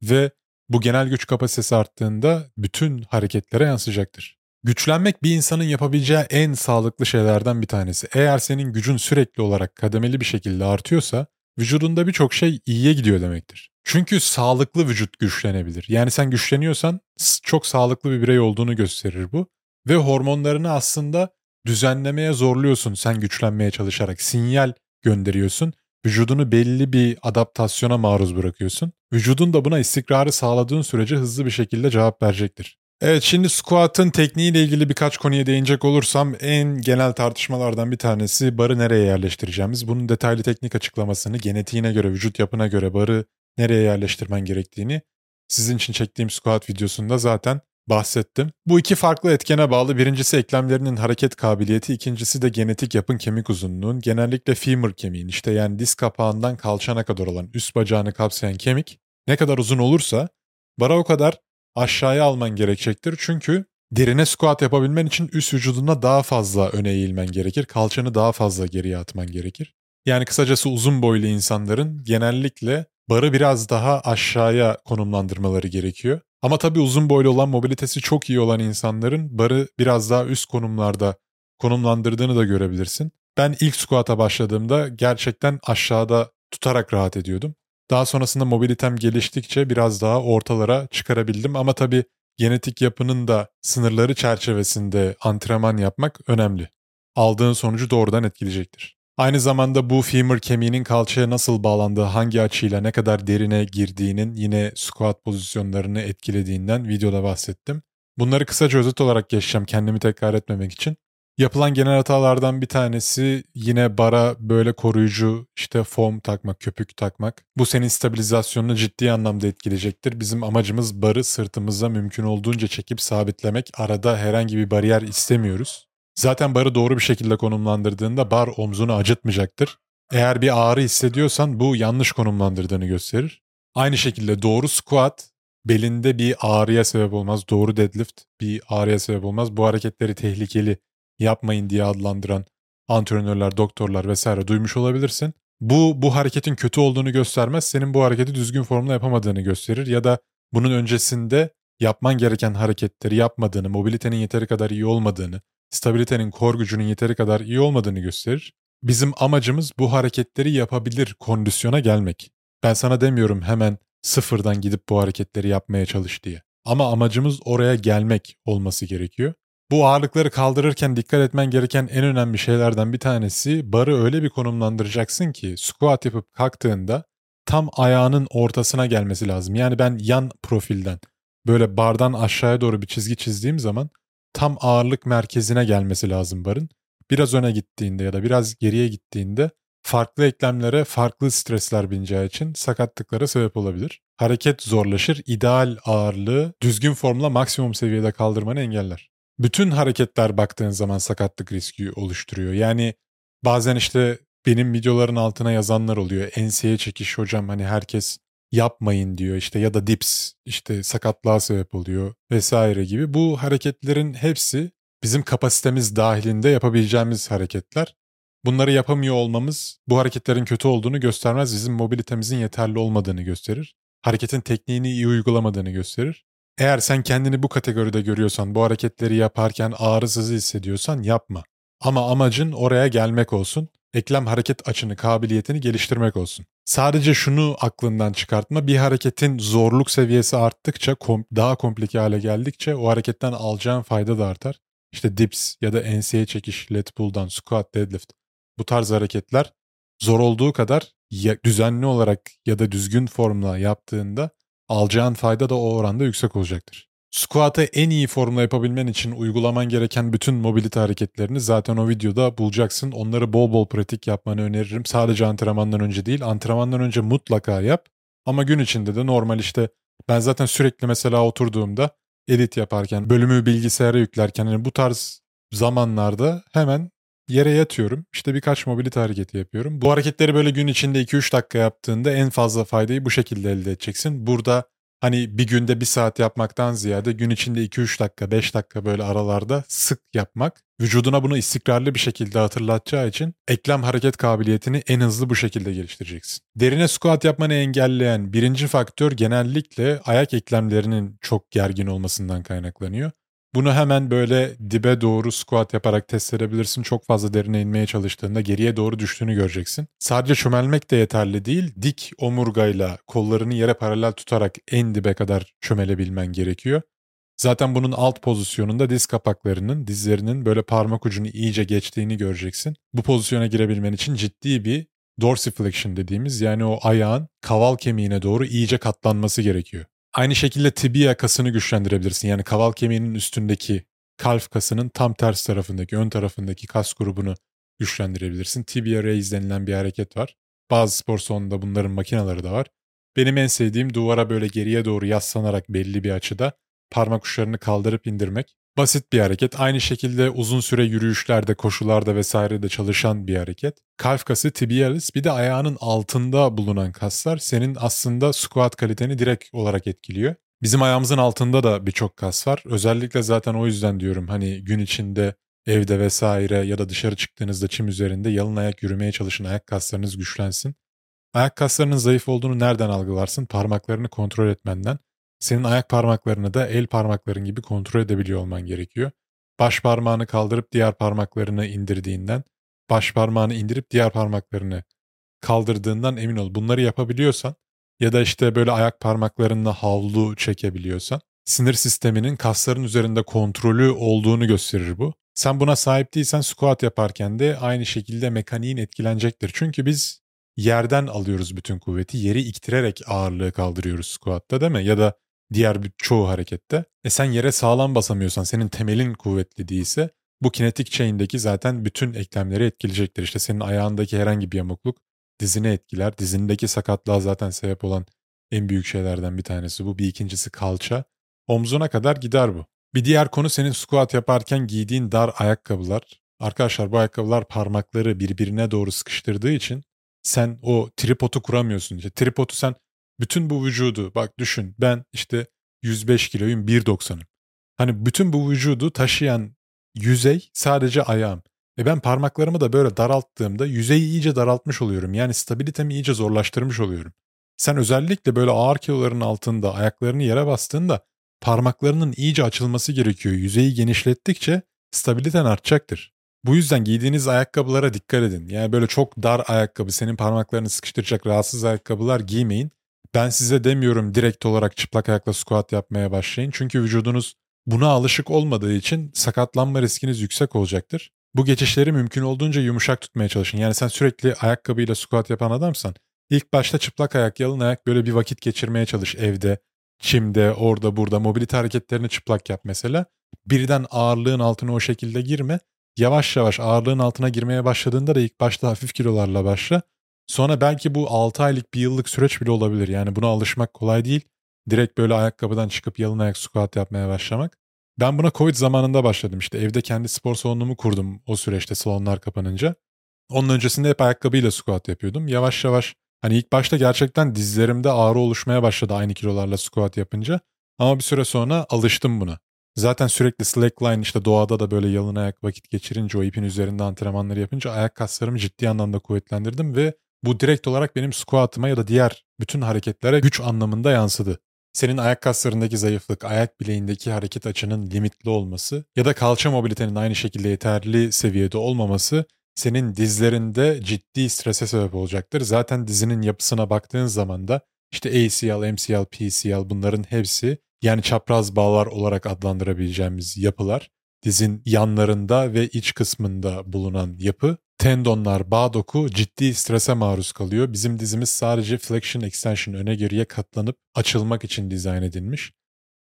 ve bu genel güç kapasitesi arttığında bütün hareketlere yansıyacaktır. Güçlenmek bir insanın yapabileceği en sağlıklı şeylerden bir tanesi. Eğer senin gücün sürekli olarak kademeli bir şekilde artıyorsa vücudunda birçok şey iyiye gidiyor demektir. Çünkü sağlıklı vücut güçlenebilir. Yani sen güçleniyorsan çok sağlıklı bir birey olduğunu gösterir bu. Ve hormonlarını aslında düzenlemeye zorluyorsun sen güçlenmeye çalışarak. Sinyal gönderiyorsun. Vücudunu belli bir adaptasyona maruz bırakıyorsun. Vücudun da buna istikrarı sağladığın sürece hızlı bir şekilde cevap verecektir. Evet şimdi squat'ın tekniğiyle ilgili birkaç konuya değinecek olursam en genel tartışmalardan bir tanesi barı nereye yerleştireceğimiz. Bunun detaylı teknik açıklamasını genetiğine göre, vücut yapına göre barı nereye yerleştirmen gerektiğini sizin için çektiğim squat videosunda zaten bahsettim. Bu iki farklı etkene bağlı. Birincisi eklemlerinin hareket kabiliyeti, ikincisi de genetik yapın kemik uzunluğun. Genellikle femur kemiğin işte yani diz kapağından kalçana kadar olan üst bacağını kapsayan kemik ne kadar uzun olursa bara o kadar aşağıya alman gerekecektir. Çünkü derine squat yapabilmen için üst vücuduna daha fazla öne eğilmen gerekir. Kalçanı daha fazla geriye atman gerekir. Yani kısacası uzun boylu insanların genellikle barı biraz daha aşağıya konumlandırmaları gerekiyor. Ama tabii uzun boylu olan mobilitesi çok iyi olan insanların barı biraz daha üst konumlarda konumlandırdığını da görebilirsin. Ben ilk squat'a başladığımda gerçekten aşağıda tutarak rahat ediyordum. Daha sonrasında mobilitem geliştikçe biraz daha ortalara çıkarabildim ama tabii genetik yapının da sınırları çerçevesinde antrenman yapmak önemli. Aldığın sonucu doğrudan etkileyecektir. Aynı zamanda bu femur kemiğinin kalçaya nasıl bağlandığı, hangi açıyla ne kadar derine girdiğinin yine squat pozisyonlarını etkilediğinden videoda bahsettim. Bunları kısaca özet olarak geçeceğim kendimi tekrar etmemek için. Yapılan genel hatalardan bir tanesi yine bara böyle koruyucu işte foam takmak, köpük takmak. Bu senin stabilizasyonunu ciddi anlamda etkileyecektir. Bizim amacımız barı sırtımıza mümkün olduğunca çekip sabitlemek. Arada herhangi bir bariyer istemiyoruz. Zaten barı doğru bir şekilde konumlandırdığında bar omzunu acıtmayacaktır. Eğer bir ağrı hissediyorsan bu yanlış konumlandırdığını gösterir. Aynı şekilde doğru squat belinde bir ağrıya sebep olmaz. Doğru deadlift bir ağrıya sebep olmaz. Bu hareketleri tehlikeli yapmayın diye adlandıran antrenörler, doktorlar vesaire duymuş olabilirsin. Bu bu hareketin kötü olduğunu göstermez. Senin bu hareketi düzgün formla yapamadığını gösterir ya da bunun öncesinde yapman gereken hareketleri yapmadığını, mobilitenin yeteri kadar iyi olmadığını, stabilitenin, kor gücünün yeteri kadar iyi olmadığını gösterir. Bizim amacımız bu hareketleri yapabilir kondisyona gelmek. Ben sana demiyorum hemen sıfırdan gidip bu hareketleri yapmaya çalış diye. Ama amacımız oraya gelmek olması gerekiyor. Bu ağırlıkları kaldırırken dikkat etmen gereken en önemli şeylerden bir tanesi barı öyle bir konumlandıracaksın ki squat yapıp kalktığında tam ayağının ortasına gelmesi lazım. Yani ben yan profilden böyle bardan aşağıya doğru bir çizgi çizdiğim zaman tam ağırlık merkezine gelmesi lazım barın. Biraz öne gittiğinde ya da biraz geriye gittiğinde farklı eklemlere farklı stresler bineceği için sakatlıklara sebep olabilir. Hareket zorlaşır, ideal ağırlığı düzgün formla maksimum seviyede kaldırmanı engeller. Bütün hareketler baktığın zaman sakatlık riski oluşturuyor. Yani bazen işte benim videoların altına yazanlar oluyor. Enseye çekiş hocam hani herkes yapmayın diyor işte ya da dips işte sakatlığa sebep oluyor vesaire gibi. Bu hareketlerin hepsi bizim kapasitemiz dahilinde yapabileceğimiz hareketler. Bunları yapamıyor olmamız bu hareketlerin kötü olduğunu göstermez. Bizim mobilitemizin yeterli olmadığını gösterir. Hareketin tekniğini iyi uygulamadığını gösterir. Eğer sen kendini bu kategoride görüyorsan, bu hareketleri yaparken ağrısız hissediyorsan yapma. Ama amacın oraya gelmek olsun. Eklem hareket açını, kabiliyetini geliştirmek olsun. Sadece şunu aklından çıkartma. Bir hareketin zorluk seviyesi arttıkça, kom daha komplike hale geldikçe o hareketten alacağın fayda da artar. İşte dips ya da enseye çekiş, lat pull down, squat, deadlift bu tarz hareketler zor olduğu kadar ya, düzenli olarak ya da düzgün formla yaptığında alacağın fayda da o oranda yüksek olacaktır. Squat'ı en iyi formla yapabilmen için uygulaman gereken bütün mobilite hareketlerini zaten o videoda bulacaksın. Onları bol bol pratik yapmanı öneririm. Sadece antrenmandan önce değil, antrenmandan önce mutlaka yap. Ama gün içinde de normal işte ben zaten sürekli mesela oturduğumda edit yaparken, bölümü bilgisayara yüklerken yani bu tarz zamanlarda hemen yere yatıyorum. İşte birkaç mobilite hareketi yapıyorum. Bu hareketleri böyle gün içinde 2-3 dakika yaptığında en fazla faydayı bu şekilde elde edeceksin. Burada hani bir günde bir saat yapmaktan ziyade gün içinde 2-3 dakika, 5 dakika böyle aralarda sık yapmak vücuduna bunu istikrarlı bir şekilde hatırlatacağı için eklem hareket kabiliyetini en hızlı bu şekilde geliştireceksin. Derine squat yapmanı engelleyen birinci faktör genellikle ayak eklemlerinin çok gergin olmasından kaynaklanıyor. Bunu hemen böyle dibe doğru squat yaparak test edebilirsin. Çok fazla derine inmeye çalıştığında geriye doğru düştüğünü göreceksin. Sadece çömelmek de yeterli değil. Dik omurgayla kollarını yere paralel tutarak en dibe kadar çömelebilmen gerekiyor. Zaten bunun alt pozisyonunda diz kapaklarının, dizlerinin böyle parmak ucunu iyice geçtiğini göreceksin. Bu pozisyona girebilmen için ciddi bir dorsiflexion dediğimiz yani o ayağın kaval kemiğine doğru iyice katlanması gerekiyor. Aynı şekilde tibia kasını güçlendirebilirsin. Yani kaval kemiğinin üstündeki kalf kasının tam ters tarafındaki, ön tarafındaki kas grubunu güçlendirebilirsin. Tibia raise denilen bir hareket var. Bazı spor salonunda bunların makineleri de var. Benim en sevdiğim duvara böyle geriye doğru yaslanarak belli bir açıda parmak uçlarını kaldırıp indirmek. Basit bir hareket. Aynı şekilde uzun süre yürüyüşlerde, koşularda vesairede çalışan bir hareket. Kalf kası tibialis bir de ayağının altında bulunan kaslar senin aslında squat kaliteni direkt olarak etkiliyor. Bizim ayağımızın altında da birçok kas var. Özellikle zaten o yüzden diyorum hani gün içinde evde vesaire ya da dışarı çıktığınızda çim üzerinde yalın ayak yürümeye çalışın ayak kaslarınız güçlensin. Ayak kaslarının zayıf olduğunu nereden algılarsın? Parmaklarını kontrol etmenden. Senin ayak parmaklarını da el parmakların gibi kontrol edebiliyor olman gerekiyor. Baş parmağını kaldırıp diğer parmaklarını indirdiğinden, baş parmağını indirip diğer parmaklarını kaldırdığından emin ol. Bunları yapabiliyorsan ya da işte böyle ayak parmaklarınla havlu çekebiliyorsan sinir sisteminin kasların üzerinde kontrolü olduğunu gösterir bu. Sen buna sahip değilsen squat yaparken de aynı şekilde mekaniğin etkilenecektir. Çünkü biz yerden alıyoruz bütün kuvveti. Yeri iktirerek ağırlığı kaldırıyoruz squat'ta değil mi? Ya da diğer bir çoğu harekette. E sen yere sağlam basamıyorsan, senin temelin kuvvetli değilse bu kinetik chain'deki zaten bütün eklemleri etkileyecektir. İşte senin ayağındaki herhangi bir yamukluk dizini etkiler. Dizindeki sakatlığa zaten sebep olan en büyük şeylerden bir tanesi bu. Bir ikincisi kalça. Omzuna kadar gider bu. Bir diğer konu senin squat yaparken giydiğin dar ayakkabılar. Arkadaşlar bu ayakkabılar parmakları birbirine doğru sıkıştırdığı için sen o tripodu kuramıyorsun. İşte tripodu sen Bütün bu vücudu bak düşün ben işte 105 kiloyum 1.90'ım. Hani bütün bu vücudu taşıyan yüzey sadece ayağım. E ben parmaklarımı da böyle daralttığımda yüzeyi iyice daraltmış oluyorum. Yani stabilitemi iyice zorlaştırmış oluyorum. Sen özellikle böyle ağır kiloların altında ayaklarını yere bastığında parmaklarının iyice açılması gerekiyor. Yüzeyi genişlettikçe stabiliten artacaktır. Bu yüzden giydiğiniz ayakkabılara dikkat edin. Yani böyle çok dar ayakkabı, senin parmaklarını sıkıştıracak rahatsız ayakkabılar giymeyin. Ben size demiyorum direkt olarak çıplak ayakla squat yapmaya başlayın. Çünkü vücudunuz buna alışık olmadığı için sakatlanma riskiniz yüksek olacaktır. Bu geçişleri mümkün olduğunca yumuşak tutmaya çalışın. Yani sen sürekli ayakkabıyla squat yapan adamsan ilk başta çıplak ayak, yalın ayak böyle bir vakit geçirmeye çalış evde, çimde, orada burada mobilite hareketlerini çıplak yap mesela. Birden ağırlığın altına o şekilde girme. Yavaş yavaş ağırlığın altına girmeye başladığında da ilk başta hafif kilolarla başla. Sonra belki bu 6 aylık bir yıllık süreç bile olabilir. Yani buna alışmak kolay değil. Direkt böyle ayakkabıdan çıkıp yalın ayak squat yapmaya başlamak. Ben buna Covid zamanında başladım işte evde kendi spor salonumu kurdum o süreçte salonlar kapanınca. Onun öncesinde hep ayakkabıyla squat yapıyordum. Yavaş yavaş hani ilk başta gerçekten dizlerimde ağrı oluşmaya başladı aynı kilolarla squat yapınca. Ama bir süre sonra alıştım buna. Zaten sürekli slackline işte doğada da böyle yalın ayak vakit geçirince o ipin üzerinde antrenmanları yapınca ayak kaslarımı ciddi anlamda kuvvetlendirdim ve bu direkt olarak benim squatıma ya da diğer bütün hareketlere güç anlamında yansıdı. Senin ayak kaslarındaki zayıflık, ayak bileğindeki hareket açının limitli olması ya da kalça mobilitenin aynı şekilde yeterli seviyede olmaması senin dizlerinde ciddi strese sebep olacaktır. Zaten dizinin yapısına baktığın zaman da işte ACL, MCL, PCL bunların hepsi yani çapraz bağlar olarak adlandırabileceğimiz yapılar dizin yanlarında ve iç kısmında bulunan yapı tendonlar, bağ doku ciddi strese maruz kalıyor. Bizim dizimiz sadece flexion extension öne geriye katlanıp açılmak için dizayn edilmiş.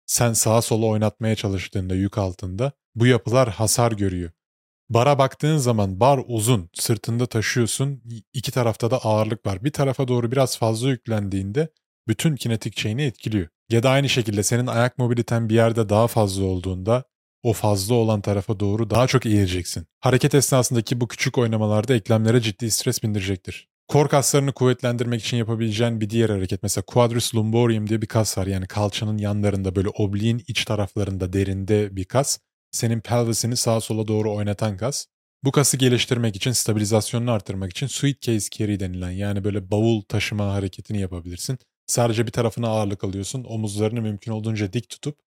Sen sağa sola oynatmaya çalıştığında yük altında bu yapılar hasar görüyor. Bara baktığın zaman bar uzun, sırtında taşıyorsun, iki tarafta da ağırlık var. Bir tarafa doğru biraz fazla yüklendiğinde bütün kinetik chain'i etkiliyor. Ya da aynı şekilde senin ayak mobiliten bir yerde daha fazla olduğunda o fazla olan tarafa doğru daha çok eğileceksin. Hareket esnasındaki bu küçük oynamalarda eklemlere ciddi stres bindirecektir. Kor kaslarını kuvvetlendirmek için yapabileceğin bir diğer hareket mesela quadris lumborium diye bir kas var. Yani kalçanın yanlarında böyle obliğin iç taraflarında derinde bir kas. Senin pelvisini sağa sola doğru oynatan kas. Bu kası geliştirmek için, stabilizasyonunu arttırmak için suitcase carry denilen yani böyle bavul taşıma hareketini yapabilirsin. Sadece bir tarafına ağırlık alıyorsun. Omuzlarını mümkün olduğunca dik tutup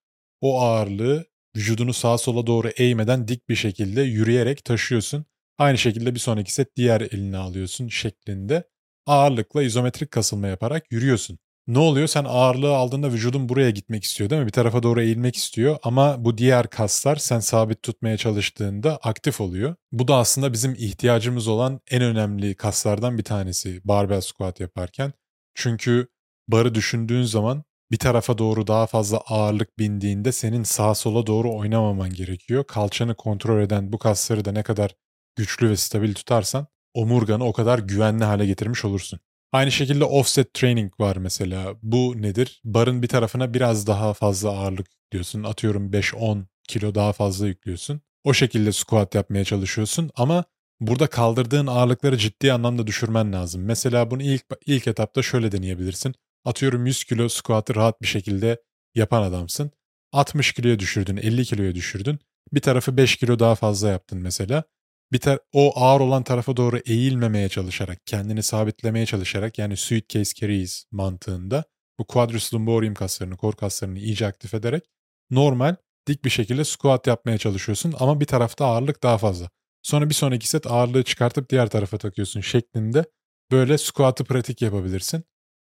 o ağırlığı vücudunu sağa sola doğru eğmeden dik bir şekilde yürüyerek taşıyorsun. Aynı şekilde bir sonraki set diğer eline alıyorsun şeklinde. Ağırlıkla izometrik kasılma yaparak yürüyorsun. Ne oluyor? Sen ağırlığı aldığında vücudun buraya gitmek istiyor değil mi? Bir tarafa doğru eğilmek istiyor ama bu diğer kaslar sen sabit tutmaya çalıştığında aktif oluyor. Bu da aslında bizim ihtiyacımız olan en önemli kaslardan bir tanesi barbell squat yaparken. Çünkü barı düşündüğün zaman bir tarafa doğru daha fazla ağırlık bindiğinde senin sağa sola doğru oynamaman gerekiyor. Kalçanı kontrol eden bu kasları da ne kadar güçlü ve stabil tutarsan omurganı o kadar güvenli hale getirmiş olursun. Aynı şekilde offset training var mesela. Bu nedir? Barın bir tarafına biraz daha fazla ağırlık yüklüyorsun. Atıyorum 5-10 kilo daha fazla yüklüyorsun. O şekilde squat yapmaya çalışıyorsun ama burada kaldırdığın ağırlıkları ciddi anlamda düşürmen lazım. Mesela bunu ilk ilk etapta şöyle deneyebilirsin. Atıyorum 100 kilo squat'ı rahat bir şekilde yapan adamsın. 60 kiloya düşürdün, 50 kiloya düşürdün. Bir tarafı 5 kilo daha fazla yaptın mesela. Bir tar o ağır olan tarafa doğru eğilmemeye çalışarak, kendini sabitlemeye çalışarak yani suitcase carries mantığında bu quadriceps lumborium kaslarını, kor kaslarını iyice aktif ederek normal dik bir şekilde squat yapmaya çalışıyorsun ama bir tarafta ağırlık daha fazla. Sonra bir sonraki set ağırlığı çıkartıp diğer tarafa takıyorsun şeklinde böyle squat'ı pratik yapabilirsin.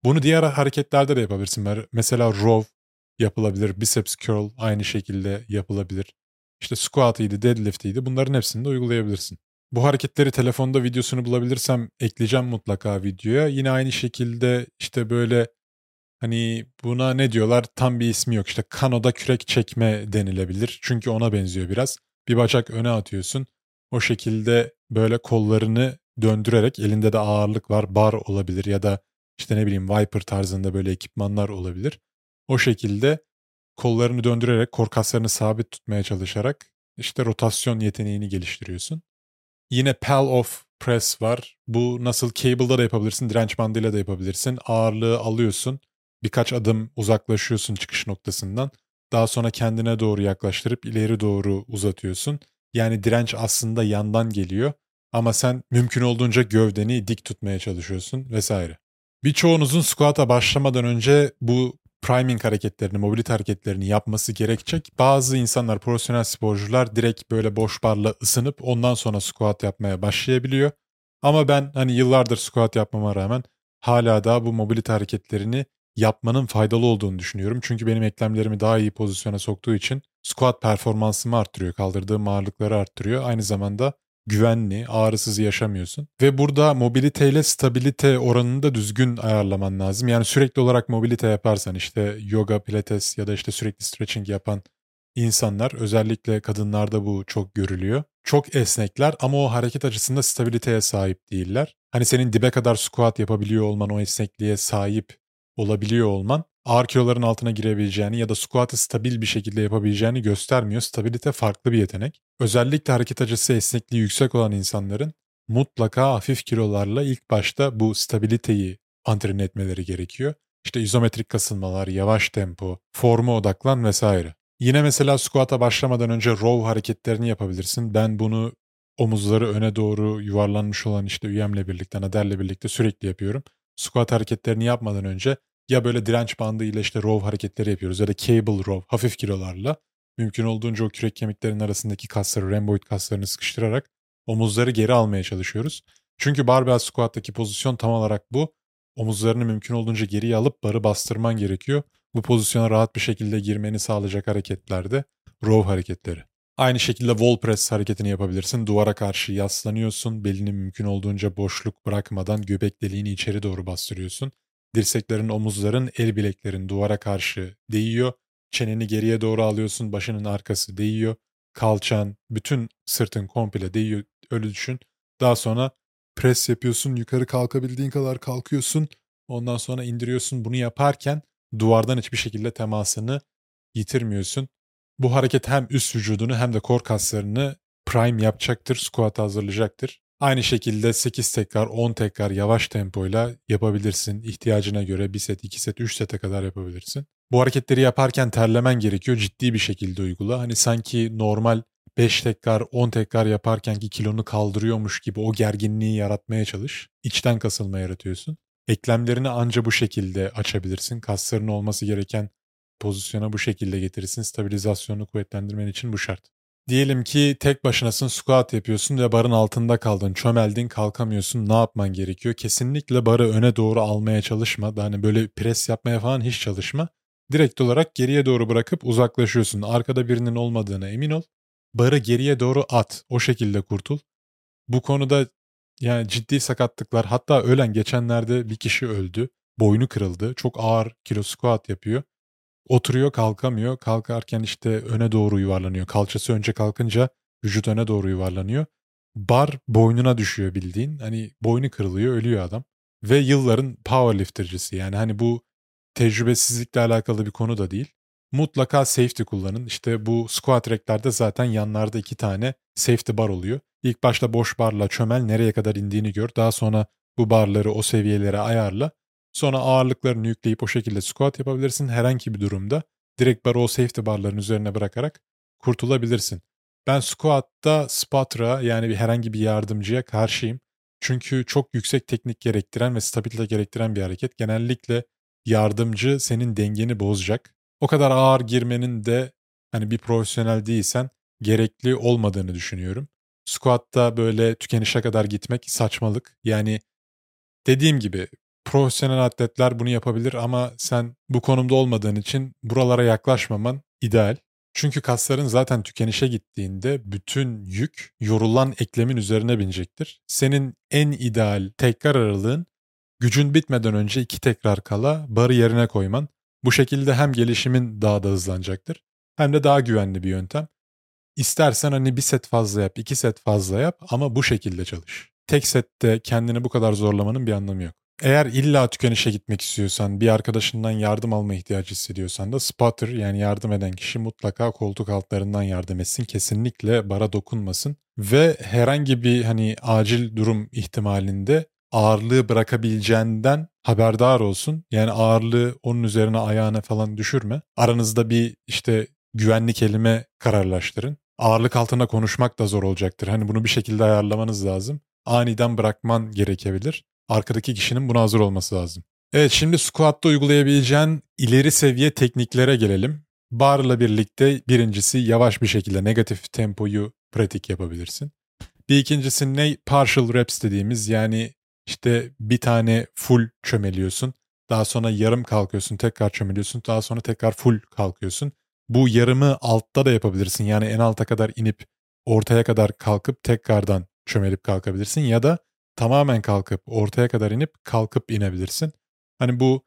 Bunu diğer hareketlerde de yapabilirsin. Mesela row yapılabilir, biceps curl aynı şekilde yapılabilir. İşte squat'ıydı, deadlift'iydi bunların hepsini de uygulayabilirsin. Bu hareketleri telefonda videosunu bulabilirsem ekleyeceğim mutlaka videoya. Yine aynı şekilde işte böyle hani buna ne diyorlar tam bir ismi yok. İşte kanoda kürek çekme denilebilir. Çünkü ona benziyor biraz. Bir bacak öne atıyorsun. O şekilde böyle kollarını döndürerek elinde de ağırlık var. Bar olabilir ya da işte ne bileyim Viper tarzında böyle ekipmanlar olabilir. O şekilde kollarını döndürerek korkaslarını sabit tutmaya çalışarak işte rotasyon yeteneğini geliştiriyorsun. Yine pal off press var. Bu nasıl cable'da da yapabilirsin, direnç bandıyla da yapabilirsin. Ağırlığı alıyorsun. birkaç adım uzaklaşıyorsun çıkış noktasından. Daha sonra kendine doğru yaklaştırıp ileri doğru uzatıyorsun. Yani direnç aslında yandan geliyor ama sen mümkün olduğunca gövdeni dik tutmaya çalışıyorsun vesaire. Birçoğunuzun squat'a başlamadan önce bu priming hareketlerini, mobilite hareketlerini yapması gerekecek. Bazı insanlar, profesyonel sporcular direkt böyle boş barla ısınıp ondan sonra squat yapmaya başlayabiliyor. Ama ben hani yıllardır squat yapmama rağmen hala da bu mobilite hareketlerini yapmanın faydalı olduğunu düşünüyorum. Çünkü benim eklemlerimi daha iyi pozisyona soktuğu için squat performansımı arttırıyor, kaldırdığım ağırlıkları arttırıyor. Aynı zamanda güvenli, ağrısız yaşamıyorsun. Ve burada mobilite ile stabilite oranını da düzgün ayarlaman lazım. Yani sürekli olarak mobilite yaparsan işte yoga, pilates ya da işte sürekli stretching yapan insanlar özellikle kadınlarda bu çok görülüyor. Çok esnekler ama o hareket açısında stabiliteye sahip değiller. Hani senin dibe kadar squat yapabiliyor olman, o esnekliğe sahip olabiliyor olman ağır kiloların altına girebileceğini ya da squat'ı stabil bir şekilde yapabileceğini göstermiyor. Stabilite farklı bir yetenek. Özellikle hareket açısı esnekliği yüksek olan insanların mutlaka hafif kilolarla ilk başta bu stabiliteyi antren etmeleri gerekiyor. İşte izometrik kasılmalar, yavaş tempo, forma odaklan vesaire. Yine mesela squat'a başlamadan önce row hareketlerini yapabilirsin. Ben bunu omuzları öne doğru yuvarlanmış olan işte üyemle birlikte, naderle birlikte sürekli yapıyorum. Squat hareketlerini yapmadan önce ya böyle direnç bandı ile işte row hareketleri yapıyoruz ya da cable row hafif kilolarla. Mümkün olduğunca o kürek kemiklerinin arasındaki kasları, rhomboid kaslarını sıkıştırarak omuzları geri almaya çalışıyoruz. Çünkü barbell squat'taki pozisyon tam olarak bu. Omuzlarını mümkün olduğunca geriye alıp barı bastırman gerekiyor. Bu pozisyona rahat bir şekilde girmeni sağlayacak hareketlerde row hareketleri. Aynı şekilde wall press hareketini yapabilirsin. Duvara karşı yaslanıyorsun. Belini mümkün olduğunca boşluk bırakmadan göbek deliğini içeri doğru bastırıyorsun. Dirseklerin, omuzların, el bileklerin duvara karşı değiyor. Çeneni geriye doğru alıyorsun, başının arkası değiyor. Kalçan, bütün sırtın komple değiyor. Öyle düşün. Daha sonra pres yapıyorsun, yukarı kalkabildiğin kadar kalkıyorsun. Ondan sonra indiriyorsun. Bunu yaparken duvardan hiçbir şekilde temasını yitirmiyorsun. Bu hareket hem üst vücudunu hem de kor kaslarını prime yapacaktır, squat hazırlayacaktır. Aynı şekilde 8 tekrar 10 tekrar yavaş tempoyla yapabilirsin. İhtiyacına göre 1 set, 2 set, 3 sete kadar yapabilirsin. Bu hareketleri yaparken terlemen gerekiyor. Ciddi bir şekilde uygula. Hani sanki normal 5 tekrar 10 tekrar yaparken ki kilonu kaldırıyormuş gibi o gerginliği yaratmaya çalış. İçten kasılma yaratıyorsun. Eklemlerini anca bu şekilde açabilirsin. Kasların olması gereken pozisyona bu şekilde getirirsin. Stabilizasyonu kuvvetlendirmen için bu şart. Diyelim ki tek başınasın squat yapıyorsun ve barın altında kaldın. Çömeldin kalkamıyorsun. Ne yapman gerekiyor? Kesinlikle barı öne doğru almaya çalışma. Hani böyle pres yapmaya falan hiç çalışma. Direkt olarak geriye doğru bırakıp uzaklaşıyorsun. Arkada birinin olmadığına emin ol. Barı geriye doğru at. O şekilde kurtul. Bu konuda yani ciddi sakatlıklar hatta ölen geçenlerde bir kişi öldü. Boynu kırıldı. Çok ağır kilo squat yapıyor. Oturuyor kalkamıyor. Kalkarken işte öne doğru yuvarlanıyor. Kalçası önce kalkınca vücut öne doğru yuvarlanıyor. Bar boynuna düşüyor bildiğin. Hani boynu kırılıyor ölüyor adam. Ve yılların powerliftercisi yani hani bu tecrübesizlikle alakalı bir konu da değil. Mutlaka safety kullanın. İşte bu squat rack'lerde zaten yanlarda iki tane safety bar oluyor. İlk başta boş barla çömel nereye kadar indiğini gör. Daha sonra bu barları o seviyelere ayarla. Sonra ağırlıklarını yükleyip o şekilde squat yapabilirsin. Herhangi bir durumda direkt barı o safety barların üzerine bırakarak kurtulabilirsin. Ben squat'ta spotra yani bir herhangi bir yardımcıya karşıyım. Çünkü çok yüksek teknik gerektiren ve stabilite gerektiren bir hareket. Genellikle yardımcı senin dengeni bozacak. O kadar ağır girmenin de hani bir profesyonel değilsen gerekli olmadığını düşünüyorum. Squat'ta böyle tükenişe kadar gitmek saçmalık. Yani dediğim gibi profesyonel atletler bunu yapabilir ama sen bu konumda olmadığın için buralara yaklaşmaman ideal. Çünkü kasların zaten tükenişe gittiğinde bütün yük yorulan eklemin üzerine binecektir. Senin en ideal tekrar aralığın gücün bitmeden önce iki tekrar kala barı yerine koyman. Bu şekilde hem gelişimin daha da hızlanacaktır hem de daha güvenli bir yöntem. İstersen hani bir set fazla yap, iki set fazla yap ama bu şekilde çalış. Tek sette kendini bu kadar zorlamanın bir anlamı yok. Eğer illa tükenişe gitmek istiyorsan, bir arkadaşından yardım alma ihtiyacı hissediyorsan da spotter yani yardım eden kişi mutlaka koltuk altlarından yardım etsin. Kesinlikle bara dokunmasın ve herhangi bir hani acil durum ihtimalinde ağırlığı bırakabileceğinden haberdar olsun. Yani ağırlığı onun üzerine ayağına falan düşürme. Aranızda bir işte güvenlik elime kararlaştırın. Ağırlık altında konuşmak da zor olacaktır. Hani bunu bir şekilde ayarlamanız lazım. Aniden bırakman gerekebilir. Arkadaki kişinin buna hazır olması lazım. Evet şimdi squat'ta uygulayabileceğin ileri seviye tekniklere gelelim. Barla birlikte birincisi yavaş bir şekilde negatif tempoyu pratik yapabilirsin. Bir ikincisi ne? Partial reps dediğimiz yani işte bir tane full çömeliyorsun. Daha sonra yarım kalkıyorsun, tekrar çömeliyorsun. Daha sonra tekrar full kalkıyorsun. Bu yarımı altta da yapabilirsin. Yani en alta kadar inip ortaya kadar kalkıp tekrardan çömelip kalkabilirsin. Ya da tamamen kalkıp ortaya kadar inip kalkıp inebilirsin. Hani bu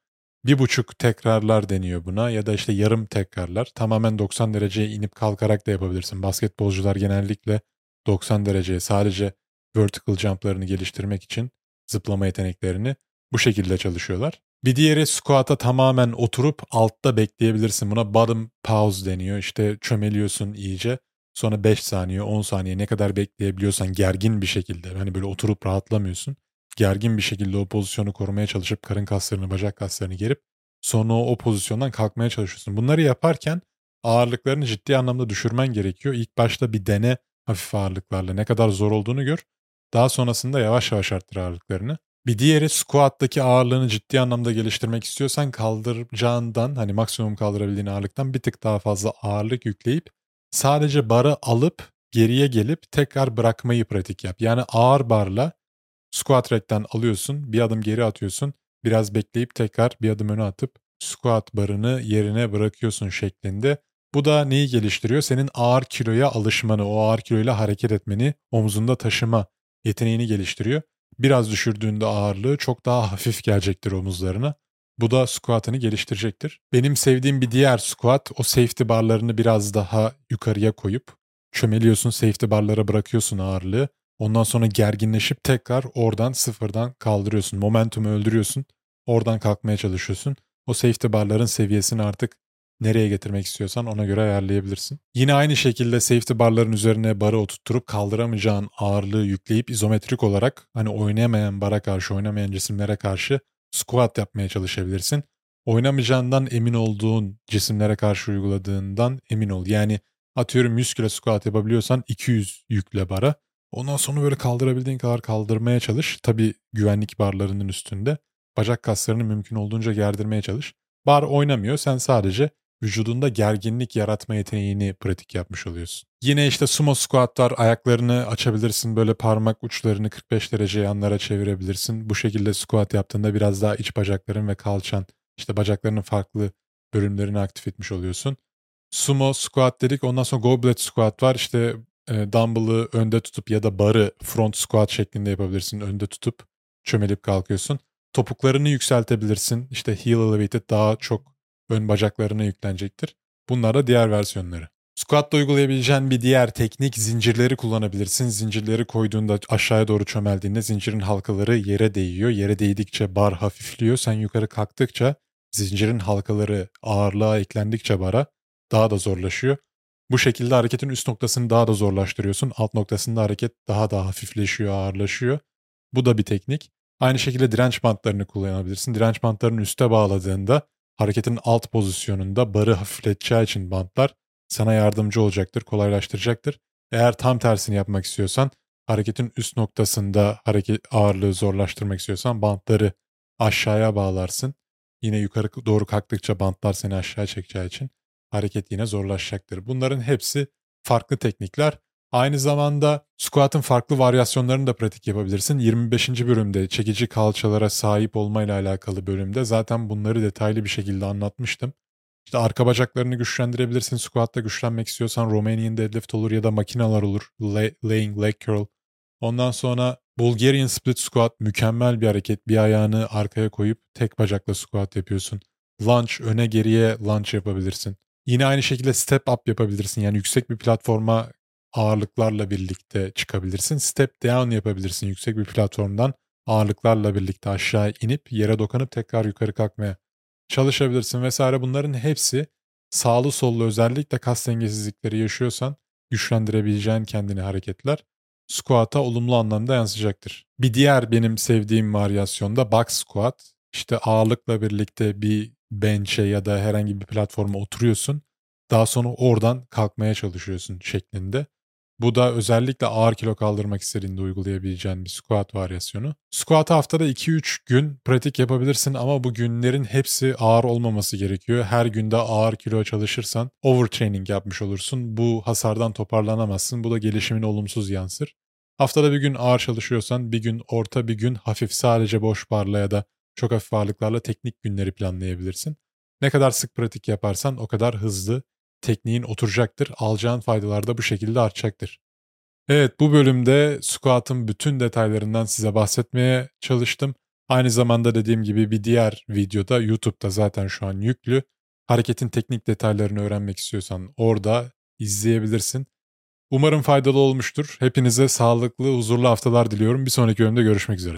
bir buçuk tekrarlar deniyor buna ya da işte yarım tekrarlar. Tamamen 90 dereceye inip kalkarak da yapabilirsin. Basketbolcular genellikle 90 dereceye sadece vertical jump'larını geliştirmek için zıplama yeteneklerini bu şekilde çalışıyorlar. Bir diğeri squat'a tamamen oturup altta bekleyebilirsin. Buna bottom pause deniyor. İşte çömeliyorsun iyice. Sonra 5 saniye, 10 saniye ne kadar bekleyebiliyorsan gergin bir şekilde. Hani böyle oturup rahatlamıyorsun. Gergin bir şekilde o pozisyonu korumaya çalışıp karın kaslarını, bacak kaslarını gerip sonra o, pozisyondan kalkmaya çalışıyorsun. Bunları yaparken ağırlıklarını ciddi anlamda düşürmen gerekiyor. İlk başta bir dene hafif ağırlıklarla ne kadar zor olduğunu gör. Daha sonrasında yavaş yavaş arttır ağırlıklarını. Bir diğeri squat'taki ağırlığını ciddi anlamda geliştirmek istiyorsan kaldıracağından hani maksimum kaldırabildiğin ağırlıktan bir tık daha fazla ağırlık yükleyip sadece barı alıp geriye gelip tekrar bırakmayı pratik yap. Yani ağır barla squat rack'ten alıyorsun, bir adım geri atıyorsun, biraz bekleyip tekrar bir adım öne atıp squat barını yerine bırakıyorsun şeklinde. Bu da neyi geliştiriyor? Senin ağır kiloya alışmanı, o ağır kiloyla hareket etmeni, omzunda taşıma yeteneğini geliştiriyor. Biraz düşürdüğünde ağırlığı çok daha hafif gelecektir omuzlarına. Bu da squat'ını geliştirecektir. Benim sevdiğim bir diğer squat o safety barlarını biraz daha yukarıya koyup çömeliyorsun safety barlara bırakıyorsun ağırlığı. Ondan sonra gerginleşip tekrar oradan sıfırdan kaldırıyorsun. Momentumu öldürüyorsun. Oradan kalkmaya çalışıyorsun. O safety barların seviyesini artık nereye getirmek istiyorsan ona göre ayarlayabilirsin. Yine aynı şekilde safety barların üzerine barı oturtturup kaldıramayacağın ağırlığı yükleyip izometrik olarak hani oynayamayan bara karşı, oynamayan cisimlere karşı squat yapmaya çalışabilirsin. Oynamayacağından emin olduğun cisimlere karşı uyguladığından emin ol. Yani atıyorum 100 kilo squat yapabiliyorsan 200 yükle bara. Ondan sonra böyle kaldırabildiğin kadar kaldırmaya çalış. Tabi güvenlik barlarının üstünde. Bacak kaslarını mümkün olduğunca gerdirmeye çalış. Bar oynamıyor. Sen sadece vücudunda gerginlik yaratma yeteneğini pratik yapmış oluyorsun. Yine işte sumo squatlar ayaklarını açabilirsin böyle parmak uçlarını 45 derece yanlara çevirebilirsin. Bu şekilde squat yaptığında biraz daha iç bacakların ve kalçan işte bacaklarının farklı bölümlerini aktif etmiş oluyorsun. Sumo squat dedik ondan sonra goblet squat var işte e, dumbbell'ı önde tutup ya da barı front squat şeklinde yapabilirsin önde tutup çömelip kalkıyorsun. Topuklarını yükseltebilirsin işte heel elevated daha çok ön bacaklarına yüklenecektir. Bunlar da diğer versiyonları. Squat'ta uygulayabileceğin bir diğer teknik zincirleri kullanabilirsin. Zincirleri koyduğunda aşağıya doğru çömeldiğinde zincirin halkaları yere değiyor. Yere değdikçe bar hafifliyor. Sen yukarı kalktıkça zincirin halkaları ağırlığa eklendikçe bara daha da zorlaşıyor. Bu şekilde hareketin üst noktasını daha da zorlaştırıyorsun. Alt noktasında hareket daha da hafifleşiyor, ağırlaşıyor. Bu da bir teknik. Aynı şekilde direnç bantlarını kullanabilirsin. Direnç bantlarını üste bağladığında hareketin alt pozisyonunda barı hafifleteceği için bantlar sana yardımcı olacaktır, kolaylaştıracaktır. Eğer tam tersini yapmak istiyorsan, hareketin üst noktasında hareket ağırlığı zorlaştırmak istiyorsan bantları aşağıya bağlarsın. Yine yukarı doğru kalktıkça bantlar seni aşağı çekeceği için hareket yine zorlaşacaktır. Bunların hepsi farklı teknikler. Aynı zamanda squat'ın farklı varyasyonlarını da pratik yapabilirsin. 25. bölümde çekici kalçalara sahip olmayla alakalı bölümde zaten bunları detaylı bir şekilde anlatmıştım. İşte arka bacaklarını güçlendirebilirsin. Squat'ta güçlenmek istiyorsan Romanian deadlift olur ya da makineler olur. laying leg curl. Ondan sonra Bulgarian split squat mükemmel bir hareket. Bir ayağını arkaya koyup tek bacakla squat yapıyorsun. Lunge öne geriye lunge yapabilirsin. Yine aynı şekilde step up yapabilirsin. Yani yüksek bir platforma ağırlıklarla birlikte çıkabilirsin. Step down yapabilirsin yüksek bir platformdan ağırlıklarla birlikte aşağı inip yere dokunup tekrar yukarı kalkmaya çalışabilirsin vesaire. Bunların hepsi sağlı sollu özellikle kas dengesizlikleri yaşıyorsan güçlendirebileceğin kendini hareketler squat'a olumlu anlamda yansıyacaktır. Bir diğer benim sevdiğim varyasyonda box squat. işte ağırlıkla birlikte bir bench'e ya da herhangi bir platforma oturuyorsun. Daha sonra oradan kalkmaya çalışıyorsun şeklinde. Bu da özellikle ağır kilo kaldırmak istediğinde uygulayabileceğin bir squat varyasyonu. Squat'ı haftada 2-3 gün pratik yapabilirsin ama bu günlerin hepsi ağır olmaması gerekiyor. Her günde ağır kilo çalışırsan overtraining yapmış olursun. Bu hasardan toparlanamazsın. Bu da gelişimin olumsuz yansır. Haftada bir gün ağır çalışıyorsan bir gün orta bir gün hafif sadece boş barla ya da çok hafif ağırlıklarla teknik günleri planlayabilirsin. Ne kadar sık pratik yaparsan o kadar hızlı tekniğin oturacaktır. Alacağın faydalar da bu şekilde artacaktır. Evet bu bölümde squat'ın bütün detaylarından size bahsetmeye çalıştım. Aynı zamanda dediğim gibi bir diğer videoda YouTube'da zaten şu an yüklü. Hareketin teknik detaylarını öğrenmek istiyorsan orada izleyebilirsin. Umarım faydalı olmuştur. Hepinize sağlıklı, huzurlu haftalar diliyorum. Bir sonraki bölümde görüşmek üzere.